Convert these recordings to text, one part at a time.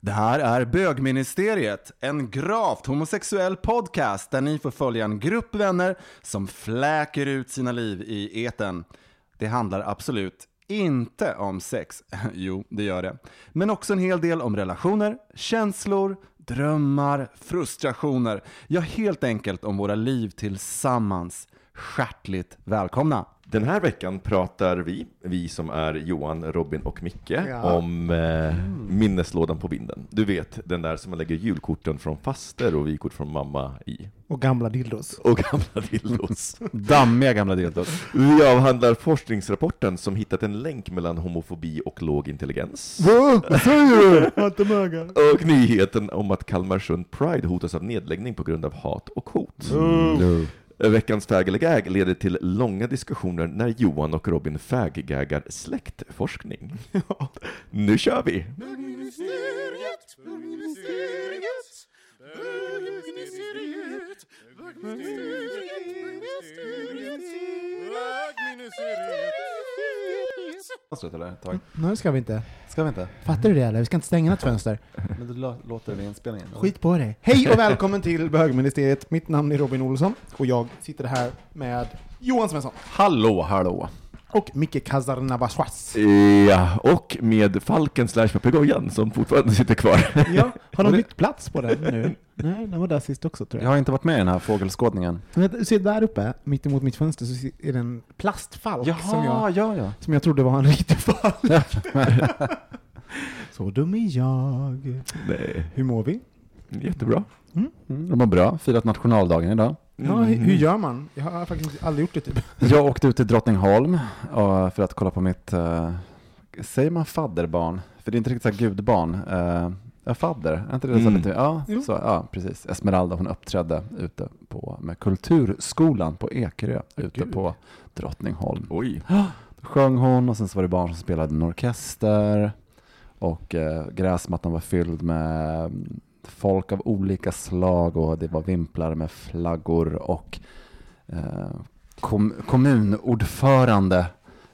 Det här är Bögministeriet, en gravt homosexuell podcast där ni får följa en grupp vänner som fläker ut sina liv i eten. Det handlar absolut inte om sex, jo det gör det, men också en hel del om relationer, känslor, drömmar, frustrationer, ja helt enkelt om våra liv tillsammans. Hjärtligt välkomna! Den här veckan pratar vi, vi som är Johan, Robin och Micke, Ja. om eh, minneslådan på vinden. Du vet, den där som man lägger julkorten från faster och vykort från mamma i. Och gamla dildos. Och gamla dildos. Dammiga gamla dildos. Vi avhandlar forskningsrapporten som hittat en länk mellan homofobi och låg intelligens. Vad säger du? Och nyheten om att Kalmarsund Pride hotas av nedläggning på grund av hat och hot. Mm. Veckans fag eller gag leder till långa diskussioner när Johan och Robin faggaggar släktforskning. Nu kör vi! Fönstret eller? ett tag? Nu ska vi inte. Ska vi inte? Fattar du det eller? Vi ska inte stänga något fönster. Men du lå- låter det vid inspelningen? eller? Skit på dig. Hej och välkommen till Bögministeriet. Mitt namn är Robin Olsson och jag sitter här med Johan Svensson Hallå, hallå! Och Micke Kazarnabashwas. Ja, och med falken slash papegojan som fortfarande sitter kvar. Ja, har de bytt plats på den nu? Nej, den var där sist också tror Jag jag. har inte varit med i den här fågelskådningen. Men Du ser där uppe, mitt emot mitt fönster, så är det en plastfalk som, jag, ja, ja. som jag trodde var en riktig falk. så dum är jag. Nej, Hur mår vi? jättebra. Mm, de mår bra. Firat nationaldagen idag. Ja, hur, hur gör man? Jag har faktiskt aldrig gjort det typ. Jag åkte ut till Drottningholm eh, för att kolla på mitt, eh, säger man fadderbarn? För det är inte riktigt så här gudbarn. Uh, ja, fadder, är inte det så Mm. lite? Ja, Jo. så, ja, precis. Esmeralda, hon uppträdde ute på, med Kulturskolan på Ekerö, ute Gud. på Drottningholm. Oj. Då sjöng hon och sen så var det barn som spelade en orkester och eh, gräsmattan var fylld med mm, folk av olika slag och det var vimplar med flaggor och eh, kom, kommunordförande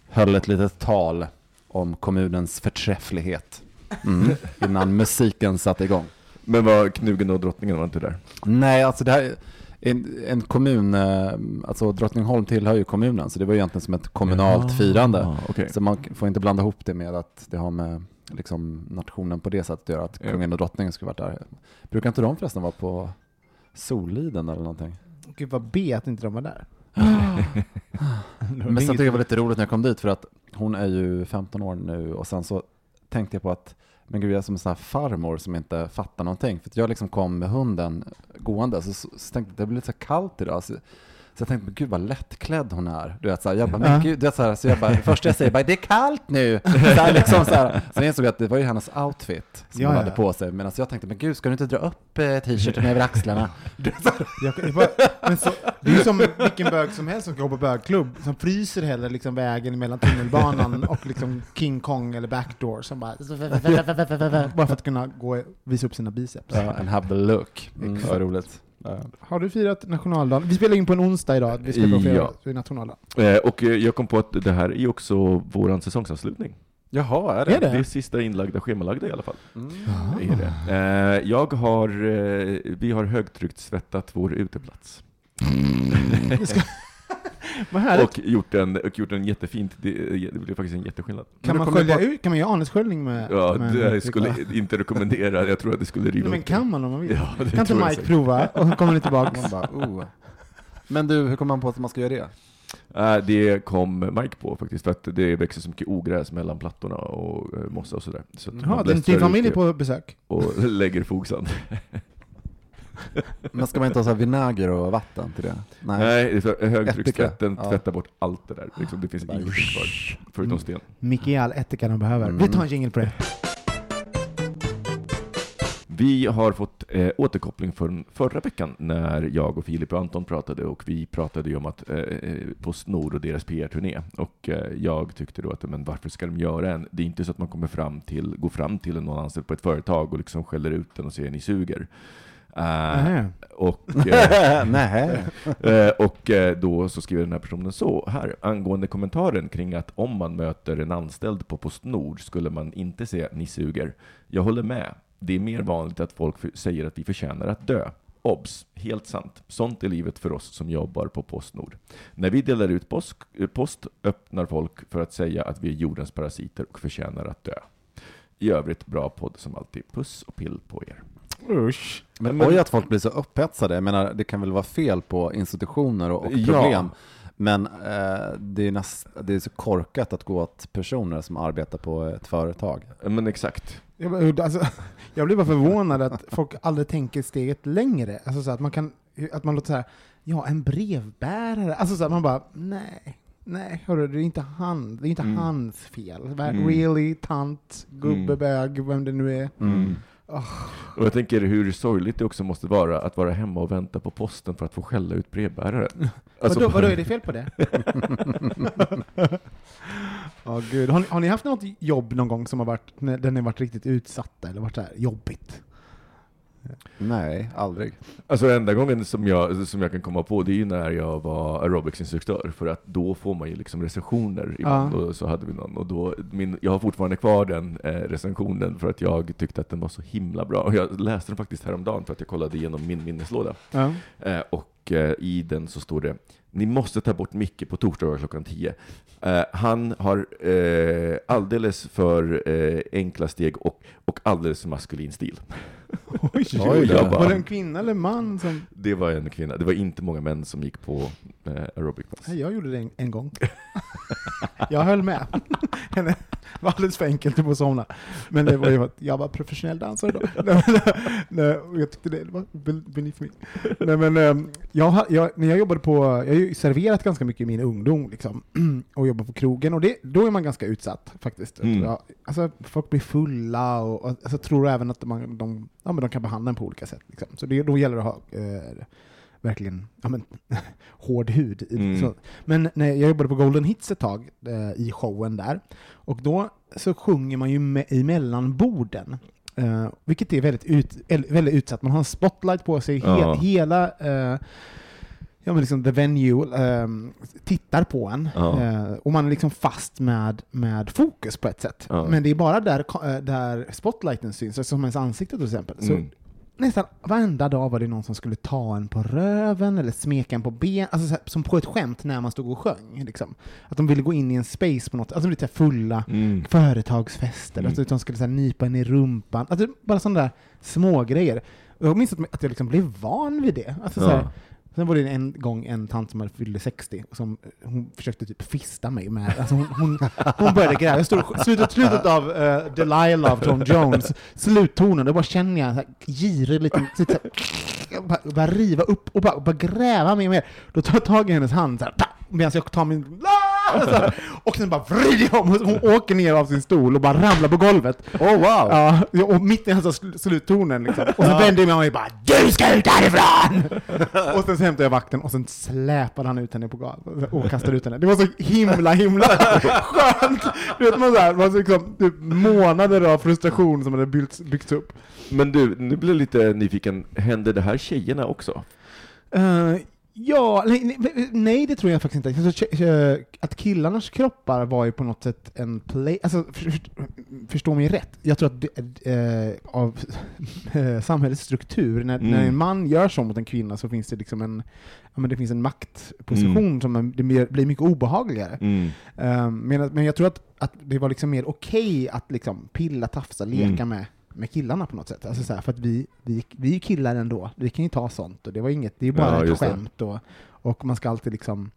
höll ett litet tal om kommunens förträfflighet mm, innan musiken satte igång. Men var knugen och drottningen var inte där? Nej, alltså det här är en, en kommun, eh, alltså Drottningholm tillhör ju kommunen, så det var ju egentligen som ett kommunalt firande. Ah, okej. Så man får inte blanda ihop det med att det har med liksom, nationen på det sättet att göra, att Ja. kungen och drottningen skulle varit där. Brukar inte de förresten vara på Soliden eller någonting? Gud vad B att inte de var där. Men sen tyckte jag det var lite roligt när jag kom dit för att hon är ju 15 år nu och sen så tänkte jag på att men gud, jag är som en sån här farmor som inte fattar någonting. För att jag liksom kom med hunden gående så, så, så tänkte jag det blir lite så kallt idag. Så, så jag tänkte, men gud vad lättklädd hon är. Du vet, så här, jag bara, men Ja. gud, du vet, så, här, så jag bara, först jag säger bara, det är kallt nu. Så här, liksom, så här. Sen insåg jag att det var ju hennes outfit som Ja, hon ja. hade på sig. Medan jag tänkte, men gud, ska du inte dra upp eh, t-shirten över axlarna? Jag, jag bara, men så, det är ju som vilken bög som helst som går på bögklubb, som fryser hellre liksom vägen mellan tunnelbanan och liksom King Kong eller Backdoor, som bara, bara för att kunna gå och visa upp sina biceps. Ja, and have the look. Mm, vad roligt. Har du firat nationaldagen? Vi spelar in på en onsdag idag, vi ska på fredag, Ja. så är nationaldagen. Eh, och eh, jag kom på att det här är också våran säsongsavslutning. Jaha, är det? Är det? Det är sista inlagda, schemalagda i alla fall. Mm. Är det. Eh, jag har, eh, vi har högtryckt svettat vår uteplats. Härligt. Och gjort en, och gjort en jättefint, det, det blev faktiskt en jätteskillnad. Kan man skölja bara- ut, kan man göra anessköljning med... Ja, med det med- skulle jag inte rekommendera, jag tror att det skulle riva men kan man om man vill? Ja, det kan inte jag Mike säkert. prova? Och så kommer ni tillbaka. Man bara, oh. Men du, hur kommer man på att man ska göra det? Äh, det kom Mike på faktiskt, för att det växer så mycket ogräs mellan plattorna och eh, mossa och sådär. Så att man Ja, din, familj på besök? Och lägger fogsand. Men ska man inte ha så här vinäger och vatten till det? Nej, det är högtryckstvätten ja. tvättar bort allt det där. Liksom, det finns ingenting kvar, förutom sten. Micke är all ättika de behöver. Mm. Vi tar en jingle på det. Vi har fått eh, återkoppling från förra veckan när jag och Filip och Anton pratade och vi pratade ju om att eh, eh, Postnord och deras PR-turné och eh, jag tyckte då att men varför ska de göra en? Det är inte så att man kommer fram till, går fram till någon anställd på ett företag och liksom skäller ut den och säger ni suger. Nähä. och. Eh, och då så skriver den här personen så här, angående kommentaren kring att om man möter en anställd på Postnord skulle man inte säga ni suger. Jag håller med. Det är mer vanligt att folk säger att vi förtjänar att dö. Obs! Helt sant. Sånt är livet för oss som jobbar på Postnord. När vi delar ut post, post öppnar folk för att säga att vi är jordens parasiter och förtjänar att dö. I övrigt bra podd som alltid. Puss och pill på er. Usch. Men, Men- oj att folk blir så upphetsade. Jag menar, det kan väl vara fel på institutioner och, och Ja. problem. Men eh, det, är näst, det är så korkat att gå åt personer som arbetar på ett företag. Men exakt. Jag, alltså, jag blir bara förvånad att folk aldrig tänker steget längre. Alltså så att man kan, att man låter så här, ja en brevbärare. Alltså så att man bara, nej. Nej, hörru, det är inte han, det är inte Mm. hans fel. Mm. Really, tant, gubbe, Mm. bög, vem det nu är. Mm. Och jag tänker hur sorgligt det också måste vara att vara hemma och vänta på posten för att få skälla ut brevbäraren. Alltså, vadå, vadå, är det fel på det? Ja, gud. Har, ni, har ni haft något jobb någon gång som har varit, när- där ni varit riktigt utsatta eller varit så jobbigt? Nej, aldrig. Alltså enda gången som jag, som jag kan komma på, det är ju när jag var aerobicsinstruktör, för att då får man ju liksom recensioner ibland, Ja. och så hade vi någon, och då, min, jag har fortfarande kvar den eh, recensionen för att jag tyckte att den var så himla bra. Och jag läste den faktiskt häromdagen för att jag kollade igenom min minneslåda. Ja. Eh, och eh, i den så står det ni måste ta bort Micke på torsdagar klockan 10. Eh, han har eh, alldeles för eh, enkla steg och, och alldeles för maskulin stil. Oj, Oj, jag ja. bara- Var det en kvinna eller man som... Det var en kvinna. Det var inte många män som gick på eh, aerobicpass. Nej, jag gjorde det en, en gång. jag höll med. det var alldeles för enkelt att få somna. Men det var ju att jag var professionell dansare då. Nej, jag tyckte det var be- beneath me. Nej, men, ehm, jag, har- jag, när jag jobbade på, jag har ju serverat ganska mycket i min ungdom liksom, och jobbat på krogen, och det, då är man ganska utsatt faktiskt. Mm. Ja, alltså, folk blir fulla och, och alltså, tror även att man, de, ja, men de kan behandla en på olika sätt. Liksom. Så det, då gäller det att ha eh, verkligen ja, men, hård hud. Mm. Så, men när jag jobbade på Golden Hits ett tag eh, i showen där, och då så sjunger man ju me mellan borden. Eh, vilket är väldigt, ut, väldigt utsatt. Man har en spotlight på sig, he Ja. hela eh, ja, men liksom the venue ehm, tittar på en. Ja. Eh, och man är liksom fast med, med fokus på ett sätt. Ja. Men det är bara där, eh, där spotlighten syns, alltså som ens ansikte till exempel. Så Mm. nästan varenda dag var det någon som skulle ta en på röven eller smeka en på ben, alltså så här, som på ett skämt när man stod och sjöng. Liksom. Att de ville gå in i en space på något, alltså lite fulla Mm. företagsfester, Mm. alltså, de skulle så här, nypa en i rumpan, alltså, bara sådana där små grejer. Jag minns att, att jag liksom blev van vid det. Alltså, så här, Ja. Sen var det en gång en tant som fyllde 60 och som eh, hon försökte typ fista mig med, alltså hon, hon, hon började gräva. Jag stod slutet, slutet av eh, uh, Delilah av Tom Jones, sluttonen, då bara känner jag en här girig liten, bara, bara riva upp och bara, bara gräva mer och mer. Då tar jag tag i hennes hand så här, medan jag tar min så här, och sen bara vrider jag om och hon åker ner av sin stol och bara ramlar på golvet. Oh wow! Ja, och mitt i alltså sl- sluttonen liksom. Och så vände jag mig om och bara Du ska ut härifrån! och sen så hämtade jag vakten och sen släpade han ut henne på golvet och kastade ut henne. Det var så himla, himla skönt! Du vet, man så här, man så liksom, typ månader av frustration som hade byggts, byggts upp. Men du, nu blir jag lite nyfiken. Händer det här tjejerna också? Eh, Ja, nej, nej, det tror jag faktiskt inte. Alltså, Att killarnas kroppar var ju på något sätt en play... Alltså, för, för, förstå mig rätt. Jag tror att eh, av samhällets struktur, när, Mm. när en man gör så mot en kvinna så finns det liksom en, ja, men det finns en maktposition Mm. som är- det blir, mycket obehagligare. Mm. Um, men, men jag tror att, att det var liksom mer okej att liksom pilla, tafsa, leka Mm. med, med killarna på något sätt. Alltså så här, för att vi, vi, vi är ju killar ändå, vi kan ju ta sånt, och det var inget, det är bara Ja, ett skämt, och, och man ska alltid liksom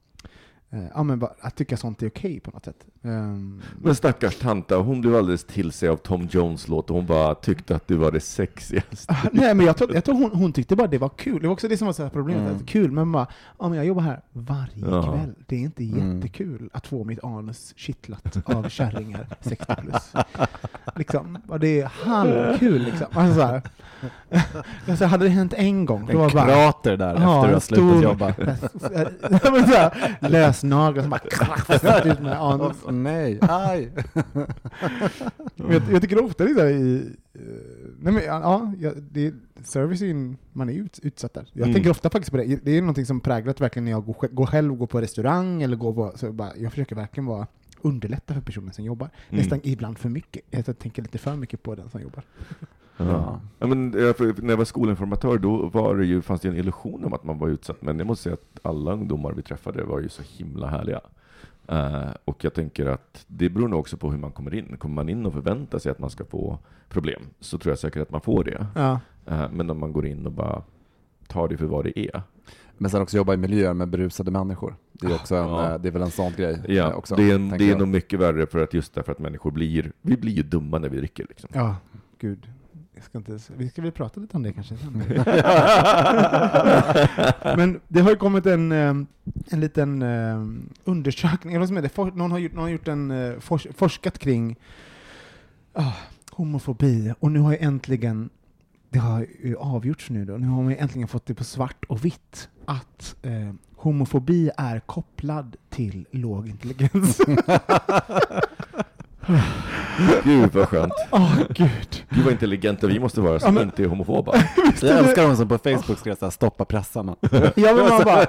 ja, men bara, att tycka sånt är okej på något sätt. Um, Men stackars tanta, hon blev alldeles till sig av Tom Jones låt och hon bara tyckte att du var det sexigaste. Ah, Nej, men jag tror, jag tror hon, hon tyckte bara det var kul. Det var också det som var så här problemet. Mm. Att det är kul, men bara, ja, men jag jobbar här varje Ja. kväll. Det är inte Mm. jättekul att få mitt anus kittlat av kärringar 60 plus. Liksom, det är halvkul liksom. Alltså, så här. Alltså, hade det hänt en gång, då En var bara... krater där efter du har slutat jobba. Ja, lösnaglar som bara krafsat ut med anus. Åh, nej, aj! Jag, jag tycker ofta det är så här i... eh, nej men, ja, det service är ju, man är ut, utsatt där. Jag Mm. tänker ofta faktiskt på det. Det är någonting som präglat verkligen när jag går, går själv går på restaurang, eller går på, så bara, jag försöker verkligen vara underlätta för personen som jobbar. Mm. Nästan ibland för mycket. Jag tänker lite för mycket på den som jobbar. Ja. Ja, men, när jag var skolinformatör då var det ju, fanns det en illusion om att man var utsatt, men jag måste säga att alla ungdomar vi träffade var ju så himla härliga. Eh, och jag tänker att det beror nog också på hur man kommer in. Kommer man in och förväntar sig att man ska få problem, så tror jag säkert att man får det. Ja. Eh, men om man går in och bara tar det för vad det är. Men sen också jobba i miljöer med berusade människor. Det är, också en, Ja. eh, det är väl en sån grej Ja, också. det är, en, det är nog mycket värre för att just därför att människor blir, vi blir ju dumma när vi dricker liksom. ja, gud. Jag ska inte, vi ska väl prata lite om det kanske sen. Men det har ju kommit en, eh, en liten eh, undersökning, eller vad som For, någon har gjort, någon har gjort en, eh, fors, forskat kring ah, homofobi, och nu har ju äntligen, det har ju avgjorts nu då, nu har man äntligen fått det på svart och vitt, att eh, homofobi är kopplad till låg intelligens. Gud vad skönt. Åh gud. Gud vad intelligenta vi måste vara som Ja, men- inte är homofoba. Jag älskar de som på Facebook skrev såhär, stoppa pressarna. Ja, men man bara,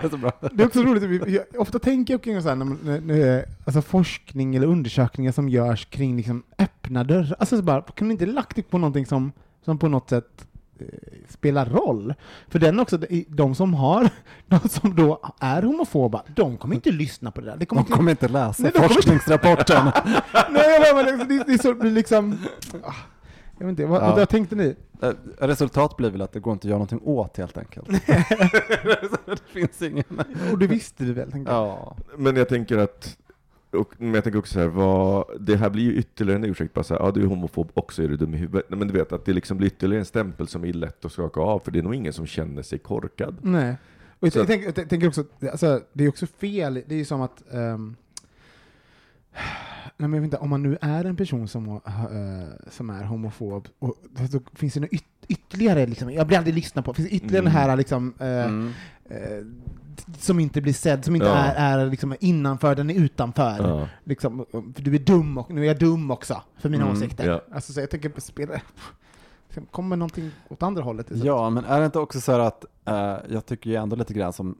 Det är också roligt, jag, ofta tänker jag kring så här, när, man- när, när, alltså forskning eller undersökningar som görs kring liksom öppna dörrar. Alltså så bara, kan du inte lagt det på någonting som, som på något sätt spelar roll? För den också, de- de som har, de som då är homofoba, de kommer inte lyssna på det där. Det kommer De inte, kommer inte läsa Nej, de forskningsrapporten. nej, jag bara, det, det, det är så, liksom, ah, jag vet inte, vad, Ja. vad tänkte ni? Eh, Resultat blir väl att det går inte att göra någonting åt helt enkelt. det finns ingen... Och det visste du väl? Ja. Men jag tänker att, och, men jag tänker också så här, vad, det här blir ju ytterligare en ursäkt, bara så här, ja du är homofob också, är du dum i huvudet? Men du vet att det liksom blir ytterligare en stämpel som är lätt att skaka av, för det är nog ingen som känner sig korkad. Nej. Och jag, tänker, jag tänker också, alltså, det är också fel, det är ju som att ehm, Nej, men jag vet inte, om man nu är en person som, eh, som är homofob, och, så finns det något yt, ytterligare, liksom, jag blir aldrig lyssnad på, finns det ytterligare Mm. den här liksom, eh, Mm. eh, som inte blir sedd, som inte Ja. är, är liksom innanför, den är utanför. Ja. Liksom, för du är dum, och nu är jag dum också, för mina Mm, åsikter. ja. Alltså, så jag tänker på spela, kommer någonting åt andra hållet? istället? Ja, men är det inte också så här att eh, jag tycker ju ändå lite grann som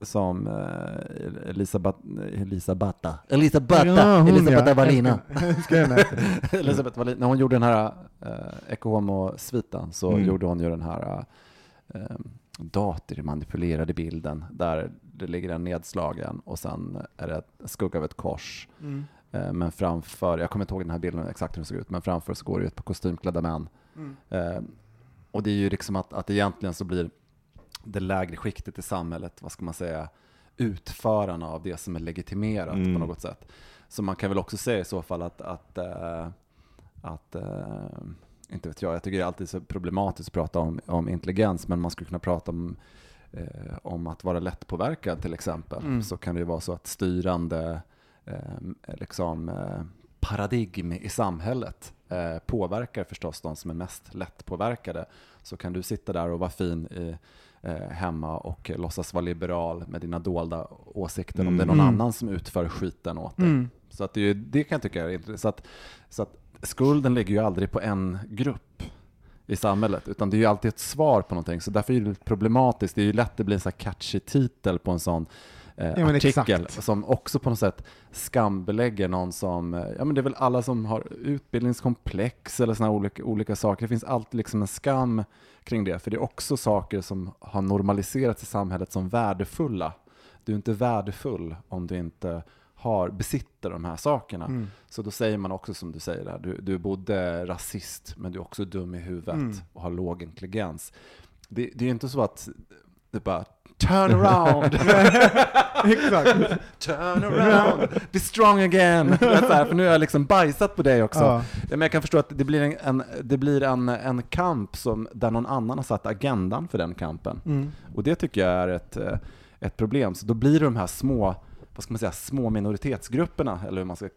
som uh, Elisabeth, Elisabetta, Elisabetta, Ja, hon, Elisabetta ja. Wallina. Elisabeth Wallin, när hon gjorde den här uh, Ecce Homo-sviten så Mm. gjorde hon ju den här uh, datormanipulerade bilden där det ligger en nedslagen och sen är det en skugga av ett kors. Mm. Eh, men framför, jag kommer inte ihåg den här bilden exakt hur den såg ut, men framför så går det ju ett par kostymklädda män. Mm. Eh, och det är ju liksom att, att egentligen så blir det lägre skiktet i samhället, vad ska man säga, utförarna av det som är legitimerat Mm. på något sätt. Så man kan väl också säga i så fall att, att, eh, att eh, inte vet jag, jag tycker det är alltid så problematiskt att prata om, om intelligens, men man skulle kunna prata om, eh, om att vara lättpåverkad till exempel. Mm. Så kan det ju vara så att styrande eh, liksom, eh, paradigm i samhället eh, påverkar förstås de som är mest lättpåverkade. Så kan du sitta där och vara fin i, eh, hemma och låtsas vara liberal med dina dolda åsikter om det är någon Mm. annan som utför skiten åt dig. Mm. Så att det, det kan jag tycka är intressant. Så att, så att skulden ligger ju aldrig på en grupp. i samhället, utan det är ju alltid ett svar på någonting. Så därför är det problematiskt. Det är ju lätt att det blir en så catchy titel på en sån eh, Ja, artikel exakt. som också på något sätt skambelägger någon som, eh, ja men det är väl alla som har utbildningskomplex eller sådana olika, olika saker. Det finns alltid liksom en skam kring det, för det är också saker som har normaliserats i samhället som värdefulla. Du är inte värdefull om du inte har, besitter de här sakerna. Mm. Så då säger man också som du säger där, du, du är både rasist men du är också dum i huvudet Mm. och har låg intelligens. Det, det är inte så att det bara turn around, Exakt. turn around, be strong again. Här, för nu har jag liksom bajsat på dig också. Ja. Ja, men jag kan förstå att det blir, en, en, det blir en, en kamp som, där någon annan har satt agendan för den kampen. Mm. Och det tycker jag är ett, eh, ett problem. Så då blir det de här små, vad ska man säga, små minoritetsgrupperna, eller hur man ska,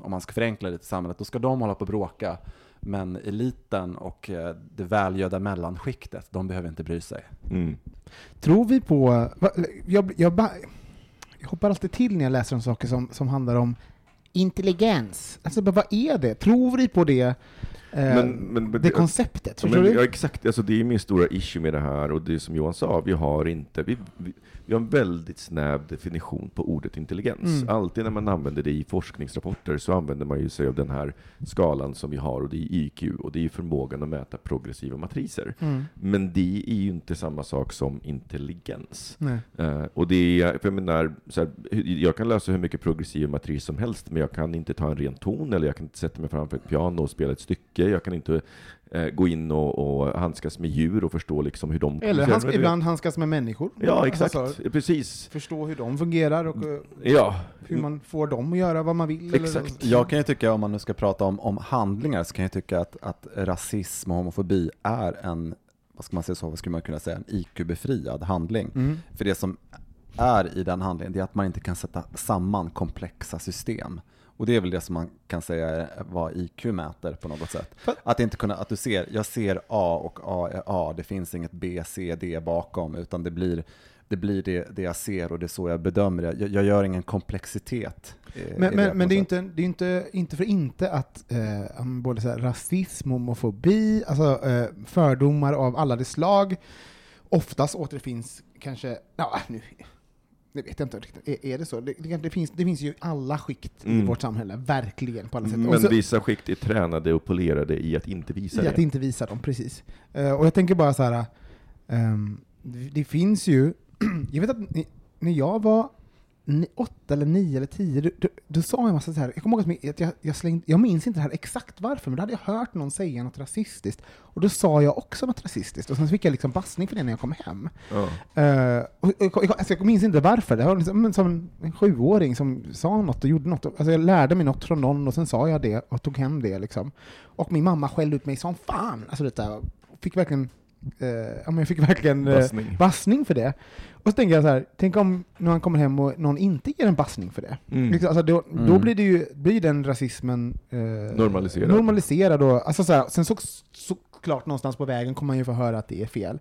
om man ska förenkla det i samhället, då ska de hålla på och bråka. Men eliten och eh, det välgödda mellanskiktet, de behöver inte bry sig. Mm. Tror vi på... Jag, jag, jag hoppar alltid till när jag läser om saker som, som handlar om intelligens. Alltså, vad är det? Tror vi på det, eh, Men- men- det det- konceptet? Ja, Förstår men, du? ja, exakt. Alltså, det är min stora issue med det här, och det är som Johan sa, vi har inte, vi, vi, vi har en väldigt snäv definition på ordet intelligens. Mm. Alltid när man använder det i forskningsrapporter så använder man ju sig av den här skalan som vi har, och det är IQ, och det är förmågan att mäta progressiva matriser. Mm. Men det är ju inte samma sak som intelligens. Eh, och det är, för jag menar, så här, jag kan lösa hur mycket progressiv matris som helst, men jag kan inte ta en ren ton, eller jag kan inte sätta mig framför ett piano och spela ett stycke, jag kan inte eh, gå in och, och handskas med djur och förstå liksom hur de... Eller hans, ibland handskas med människor. Ja, exakt. Alltså, Precis. förstå hur de fungerar och eh, Ja. hur man får dem att göra vad man vill. Exakt. Eller, Jag kan ju tycka, om man nu ska prata om, om handlingar, så kan jag tycka att, att rasism och homofobi är en, vad ska man säga så, vad skulle man kunna säga, en IQ-befriad handling. Mm. För det som är i den handlingen, det är att man inte kan sätta samman komplexa system. Och det är väl det som man kan säga är vad IQ mäter på något sätt. Att inte kunna, att du ser, jag ser A och A är A, det finns inget B, C, D bakom, utan det blir det blir det, det jag ser och det är så jag bedömer det. Jag, jag gör ingen komplexitet. Men, men, men det är inte, det är inte, inte för inte att eh, både så här, rasism, homofobi, alltså eh, fördomar av alla de slag oftast återfinns kanske, ja nu, det vet jag inte riktigt, är, är det så? Det, det, det, finns, det finns ju i alla skikt i Mm. vårt samhälle, verkligen på alla sätt. Men Och så, vissa skikt är tränade och polerade i att inte visa i att det. inte visa dem, precis. Eh, och jag tänker bara så här, ehm, det, det finns ju, jag vet att ni, när jag var åtta eller nio eller tio, då, då, då sa jag en massa så här, jag kommer ihåg att jag, jag slängde, jag minns inte det här exakt varför, men då hade jag hört någon säga något rasistiskt, och då sa jag också något rasistiskt, och sen fick jag liksom bassning för det när jag kom hem. Ja. Eh, och, och, och, alltså jag minns inte varför, det var liksom, som en, sjuåring som sa något och gjorde något. Alltså jag lärde mig något från någon och sen sa jag det och tog hem det. Liksom. Och min mamma skällde ut mig som fan. Alltså det där, fick verkligen, ja, men jag fick verkligen Bassning. bassning för det. Och så tänker jag så här, tänk om någon kommer hem och någon inte ger en bassning för det. Mm. Liksom, alltså då, då Mm. blir, det ju, blir den rasismen eh, Normaliserad. normaliserad och, alltså så här, sen så, såklart någonstans på vägen kommer man ju få höra att det är fel.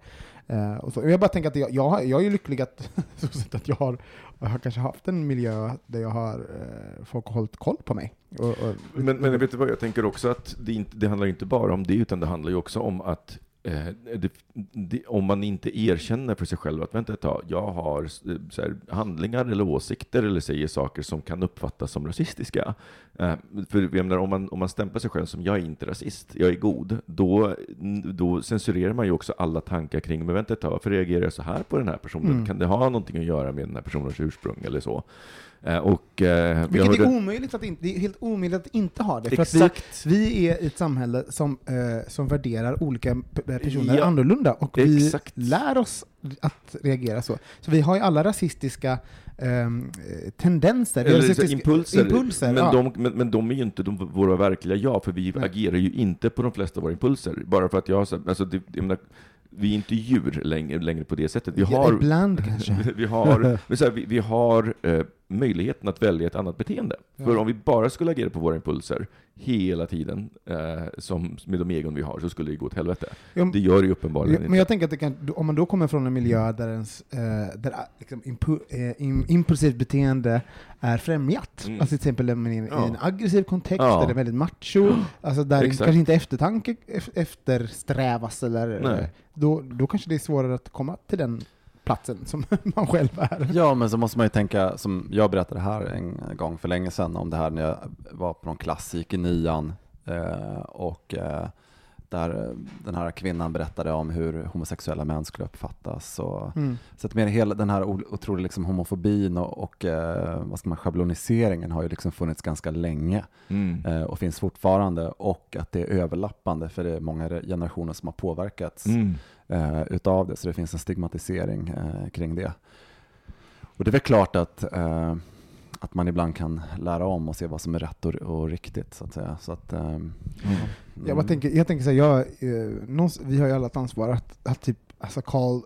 Eh, och så. Jag bara tänker att jag, jag, har- jag är ju lycklig att, så sätt att jag, har, jag har kanske haft en miljö där jag har eh, folk har hållit koll på mig. Och, och, Men, men vet du vad, jag tänker också att det, inte, det handlar inte bara om det, utan det handlar ju också om att det, det, om man inte erkänner för sig själv att vänta ett tag, jag har eh, här, handlingar eller åsikter eller säger saker som kan uppfattas som rasistiska. Eh, för jag menar, om man, om man stämplar sig själv som jag är inte rasist, jag är god, då, då censurerar man ju också alla tankar kring, men vänta ett tag, varför reagerar jag så här på den här personen? Mm. Kan det ha någonting att göra med den här personens ursprung eller så? Eh, och, eh, vilket hörde- är omöjligt att inte, det är helt omöjligt att inte ha det. För att vi, Exakt. vi är ett samhälle som, eh, som värderar olika p- personer Ja, annorlunda och exakt. vi lär oss att reagera så. Så vi har ju alla rasistiska ehm, eh, tendenser. Eller rasistiska- impulser, impulser men, ja. de, men, men de är ju inte de, våra verkliga jag, för vi Nej. agerar ju inte på de flesta av våra impulser. Bara för att jag har så- alltså, det, jag menar, vi är inte djur längre, längre på det sättet. Vi Ja, har, Ibland kanske. vi har, men så här, vi, vi har eh, möjligheten att välja ett annat beteende. För om vi bara skulle agera på våra impulser hela tiden, eh, som med de egon vi har, så skulle det gå åt helvete. Jo, Det gör det ju uppenbarligen Men inte. jag tänker att kan, om man då kommer från en miljö där, ens, eh, där ah, liksom impu, eh, im, impulsivt beteende är främjat, Mm. alltså till exempel i en, Ja. en aggressiv kontext, Ja. där det är väldigt macho, alltså där Exakt. kanske inte eftertanke ef- eftersträvas, eller, då, då kanske det är svårare att komma till den platsen som man själv är. Ja, men så måste man ju tänka, som jag berättade här en gång för länge sedan om det här när jag var på någon klass, gick i nian eh, och eh, där den här kvinnan berättade om hur homosexuella män skulle uppfattas. Och, Mm. Så att med hela den här otroliga liksom homofobin och, och eh, vad ska man, schabloniseringen har ju liksom funnits ganska länge Mm. och finns fortfarande och att det är överlappande för det är många generationer som har påverkats Mm. Eh, utav det, så det finns en stigmatisering eh, kring det. Och det är väl klart att, eh, att man ibland kan lära om och se vad som är rätt och, och riktigt, så att säga. Så att, eh, Jag, bara tänker, jag tänker så här, jag, eh, vi har ju alla ett ansvar att, att typ, alltså call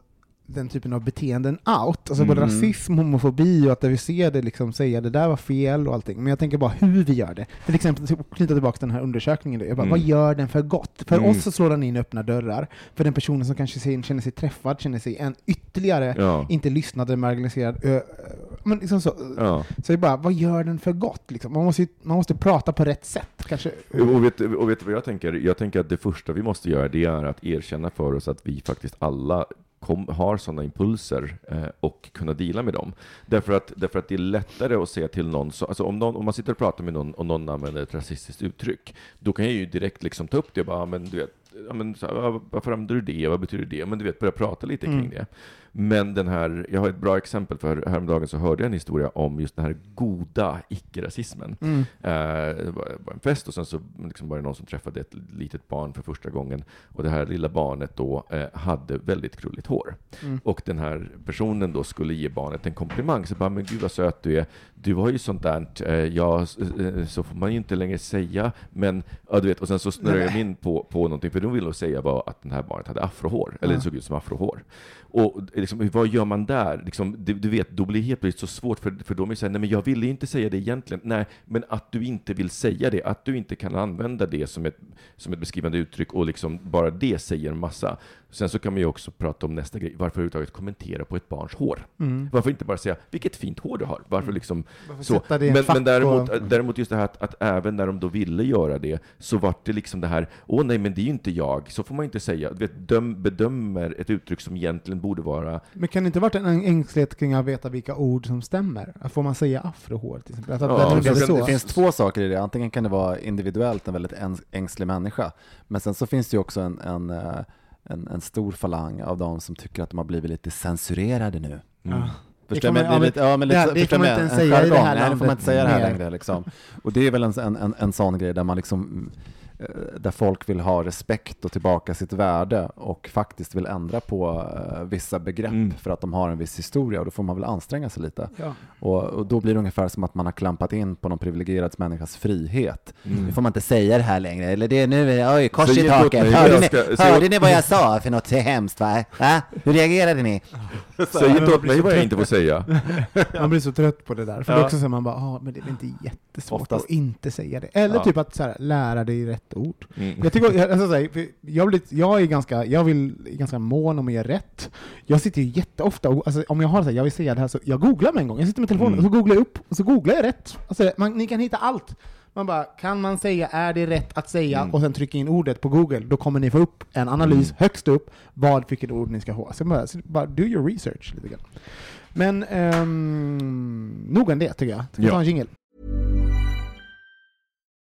den typen av beteenden out, alltså både Mm. rasism, homofobi och att vi ser det liksom säga det där var fel och allting. Men jag tänker bara hur vi gör det. Till exempel, knyta tillbaka till den här undersökningen, jag bara, Mm. vad gör den för gott? För Mm. oss så slår den in öppna dörrar. För den personen som kanske känner sig träffad, känner sig en ytterligare, Ja. inte lyssnade, marginaliserad. Ö, ö, men liksom så, Ja. så jag bara, vad gör den för gott? Liksom? Man, måste, ju- man måste prata på rätt sätt. Kanske. Och vet, och vet du vad jag tänker? Jag tänker att det första vi måste göra, det är att erkänna för oss att vi faktiskt alla kom, har sådana impulser eh, och kunna deala med dem. Därför att, därför att det är lättare att säga till någon, så, alltså om, någon, om man sitter och pratar med någon och någon använder ett rasistiskt uttryck, då kan jag ju direkt liksom ta upp det och bara, "Ja, men du vet, ja, men, så, här, "Ja, varför använder du det? Vad betyder det? Men du vet, börja prata lite kring Mm. det. Men den här, jag har ett bra exempel för häromdagen så hörde jag en historia om just den här goda icke-rasismen. Mm. Eh, det var en fest och sen så liksom var det någon som träffade ett litet barn för första gången. Och det här lilla barnet då eh, hade väldigt krulligt hår. Mm. Och den här personen då skulle ge barnet en komplimang. Så bara, men gud vad söt du är. Du har ju sånt där, eh, ja, eh, så får man ju inte längre säga. Men, ja du vet, och sen så snurrade jag in på, på någonting, för de ville säga var att den här barnet hade afrohår, eller det såg ut som afrohår. Och liksom, vad gör man där? Liksom, du, du vet, då blir det helt plötsligt så svårt, för, för de är säga nej men jag ville inte säga det egentligen. Nej, men att du inte vill säga det, att du inte kan använda det som ett, som ett beskrivande uttryck och liksom bara det säger en massa. Sen så kan man ju också prata om nästa grej, varför överhuvudtaget kommentera på ett barns hår? Mm. Varför inte bara säga vilket fint hår du har? Varför liksom Varför så? Men, men däremot, och- däremot just det här att, att även när de då ville göra det, så vart det liksom det här, åh nej men det är ju inte jag, så får man inte säga. Du vet, döm, bedömer ett uttryck som egentligen borde vara Men kan det inte varit en ängslighet kring att veta vilka ord som stämmer? Får man säga afrohår till exempel? Att, att Ja, den det så. det finns två saker i det. Antingen kan det vara individuellt en väldigt äng- ängslig människa, men sen så finns det ju också en, en, eh, en, en stor falang av de som tycker att de har blivit lite censurerade nu. mm. Förstår det är lite, ja, men det lite, här- så- det förstår får man jag? inte En säga i det här Nej, det får man landet inte säga det här längre. Liksom. Och det är väl en, en, en, en sån grej där man liksom där folk vill ha respekt och tillbaka sitt värde och faktiskt vill ändra på eh, vissa begrepp Mm. för att de har en viss historia och då får man väl anstränga sig lite. Ja. Och, och då blir det ungefär som att man har klampat in på någon privilegierad människas frihet. Mm. Nu får man inte säga det här längre, eller det är nu, oj, kors i taket. Hörde jag ni, ska- hörde åt- ni vad jag sa för något hemskt va? va? Hur reagerade ni? Säg inte åt mig vad jag inte får säga. Man blir så trött på det där. För Ja. det är också så att man bara, ah, men det är inte jättesvårt Oftast- att inte säga det. Eller Ja. typ att så här, lära dig rätt ord. Mm. Jag, tycker, jag, alltså, så här, jag, blir, jag är ganska, jag vill, är ganska mån om att göra rätt. Jag sitter ju jätteofta, och, alltså, om jag har så här, jag vill säga det här, så jag googlar med en gång. Jag sitter med telefonen Mm. och så googlar jag upp, och så googlar jag rätt. Alltså, man, ni kan hitta allt. Man bara, kan man säga, är det rätt att säga? Mm. Och sen trycka in ordet på Google, då kommer ni få upp en analys Mm. högst upp, vad, vilket ord ni ska ha. Så bara, så bara do your research lite grann. Men um, nog om det tycker jag. Ska vi Ja. ta en jingle?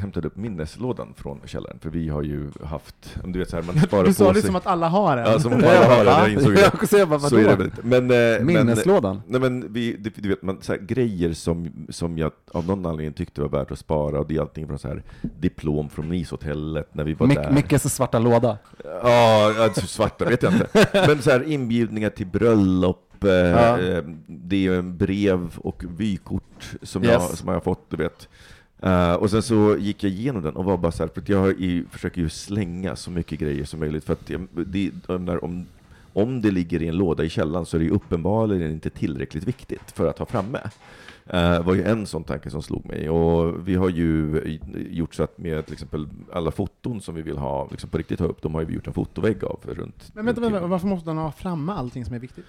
hämtade upp minneslådan från källaren, för vi har ju haft, om du vet så här, man sparar Du på sa det sig. som att alla har en. Ja, som om alla har det, jag insåg det. Jag också säga, vad- Så är det vadå? väl inte. Men, eh, Minneslådan? Men, nej, men vi, det- du vet, man, så här, grejer som, som jag av någon anledning tyckte var värt att spara, och det är allting från så här, diplom från NIS-hotellet när vi var där. Mic- Mickes svarta låda. Ja, alltså, svarta vet jag inte. Men så här, inbjudningar till bröllop, eh, Ja. eh, det är brev och vykort som, Yes. jag, som jag har fått, du vet. Eh, och sen så gick jag igenom den och var bara så här, för att jag har i, försöker ju slänga så mycket grejer som möjligt, för att det, menar, om, om det ligger i en låda i källaren så är det ju uppenbarligen inte tillräckligt viktigt för att ha framme. Det var ju en sån tanke som slog mig. Och vi har ju gjort så att med till exempel alla foton som vi vill ha, liksom på riktigt ha upp, de har ju vi gjort en fotovägg av runt. Men vänta, vänta, varför måste den ha framme allting som är viktigt?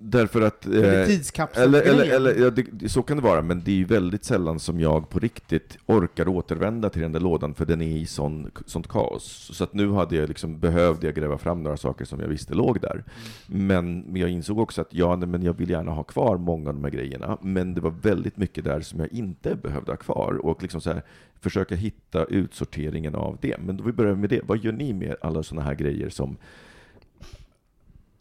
Därför att... Eh, eller, eller, eller, ja, det, så kan det vara, men det är ju väldigt sällan som jag på riktigt orkar återvända till den där lådan, för den är i sån, sånt kaos. Så att nu hade jag liksom, behövde jag gräva fram några saker som jag visste låg där. Men, men jag insåg också att ja, men jag vill gärna ha kvar många av de här grejerna, men det var väldigt mycket där som jag inte behövde ha kvar. Och liksom så här, försöka hitta utsorteringen av det. Men då vi börjar med det, vad gör ni med alla sådana här grejer som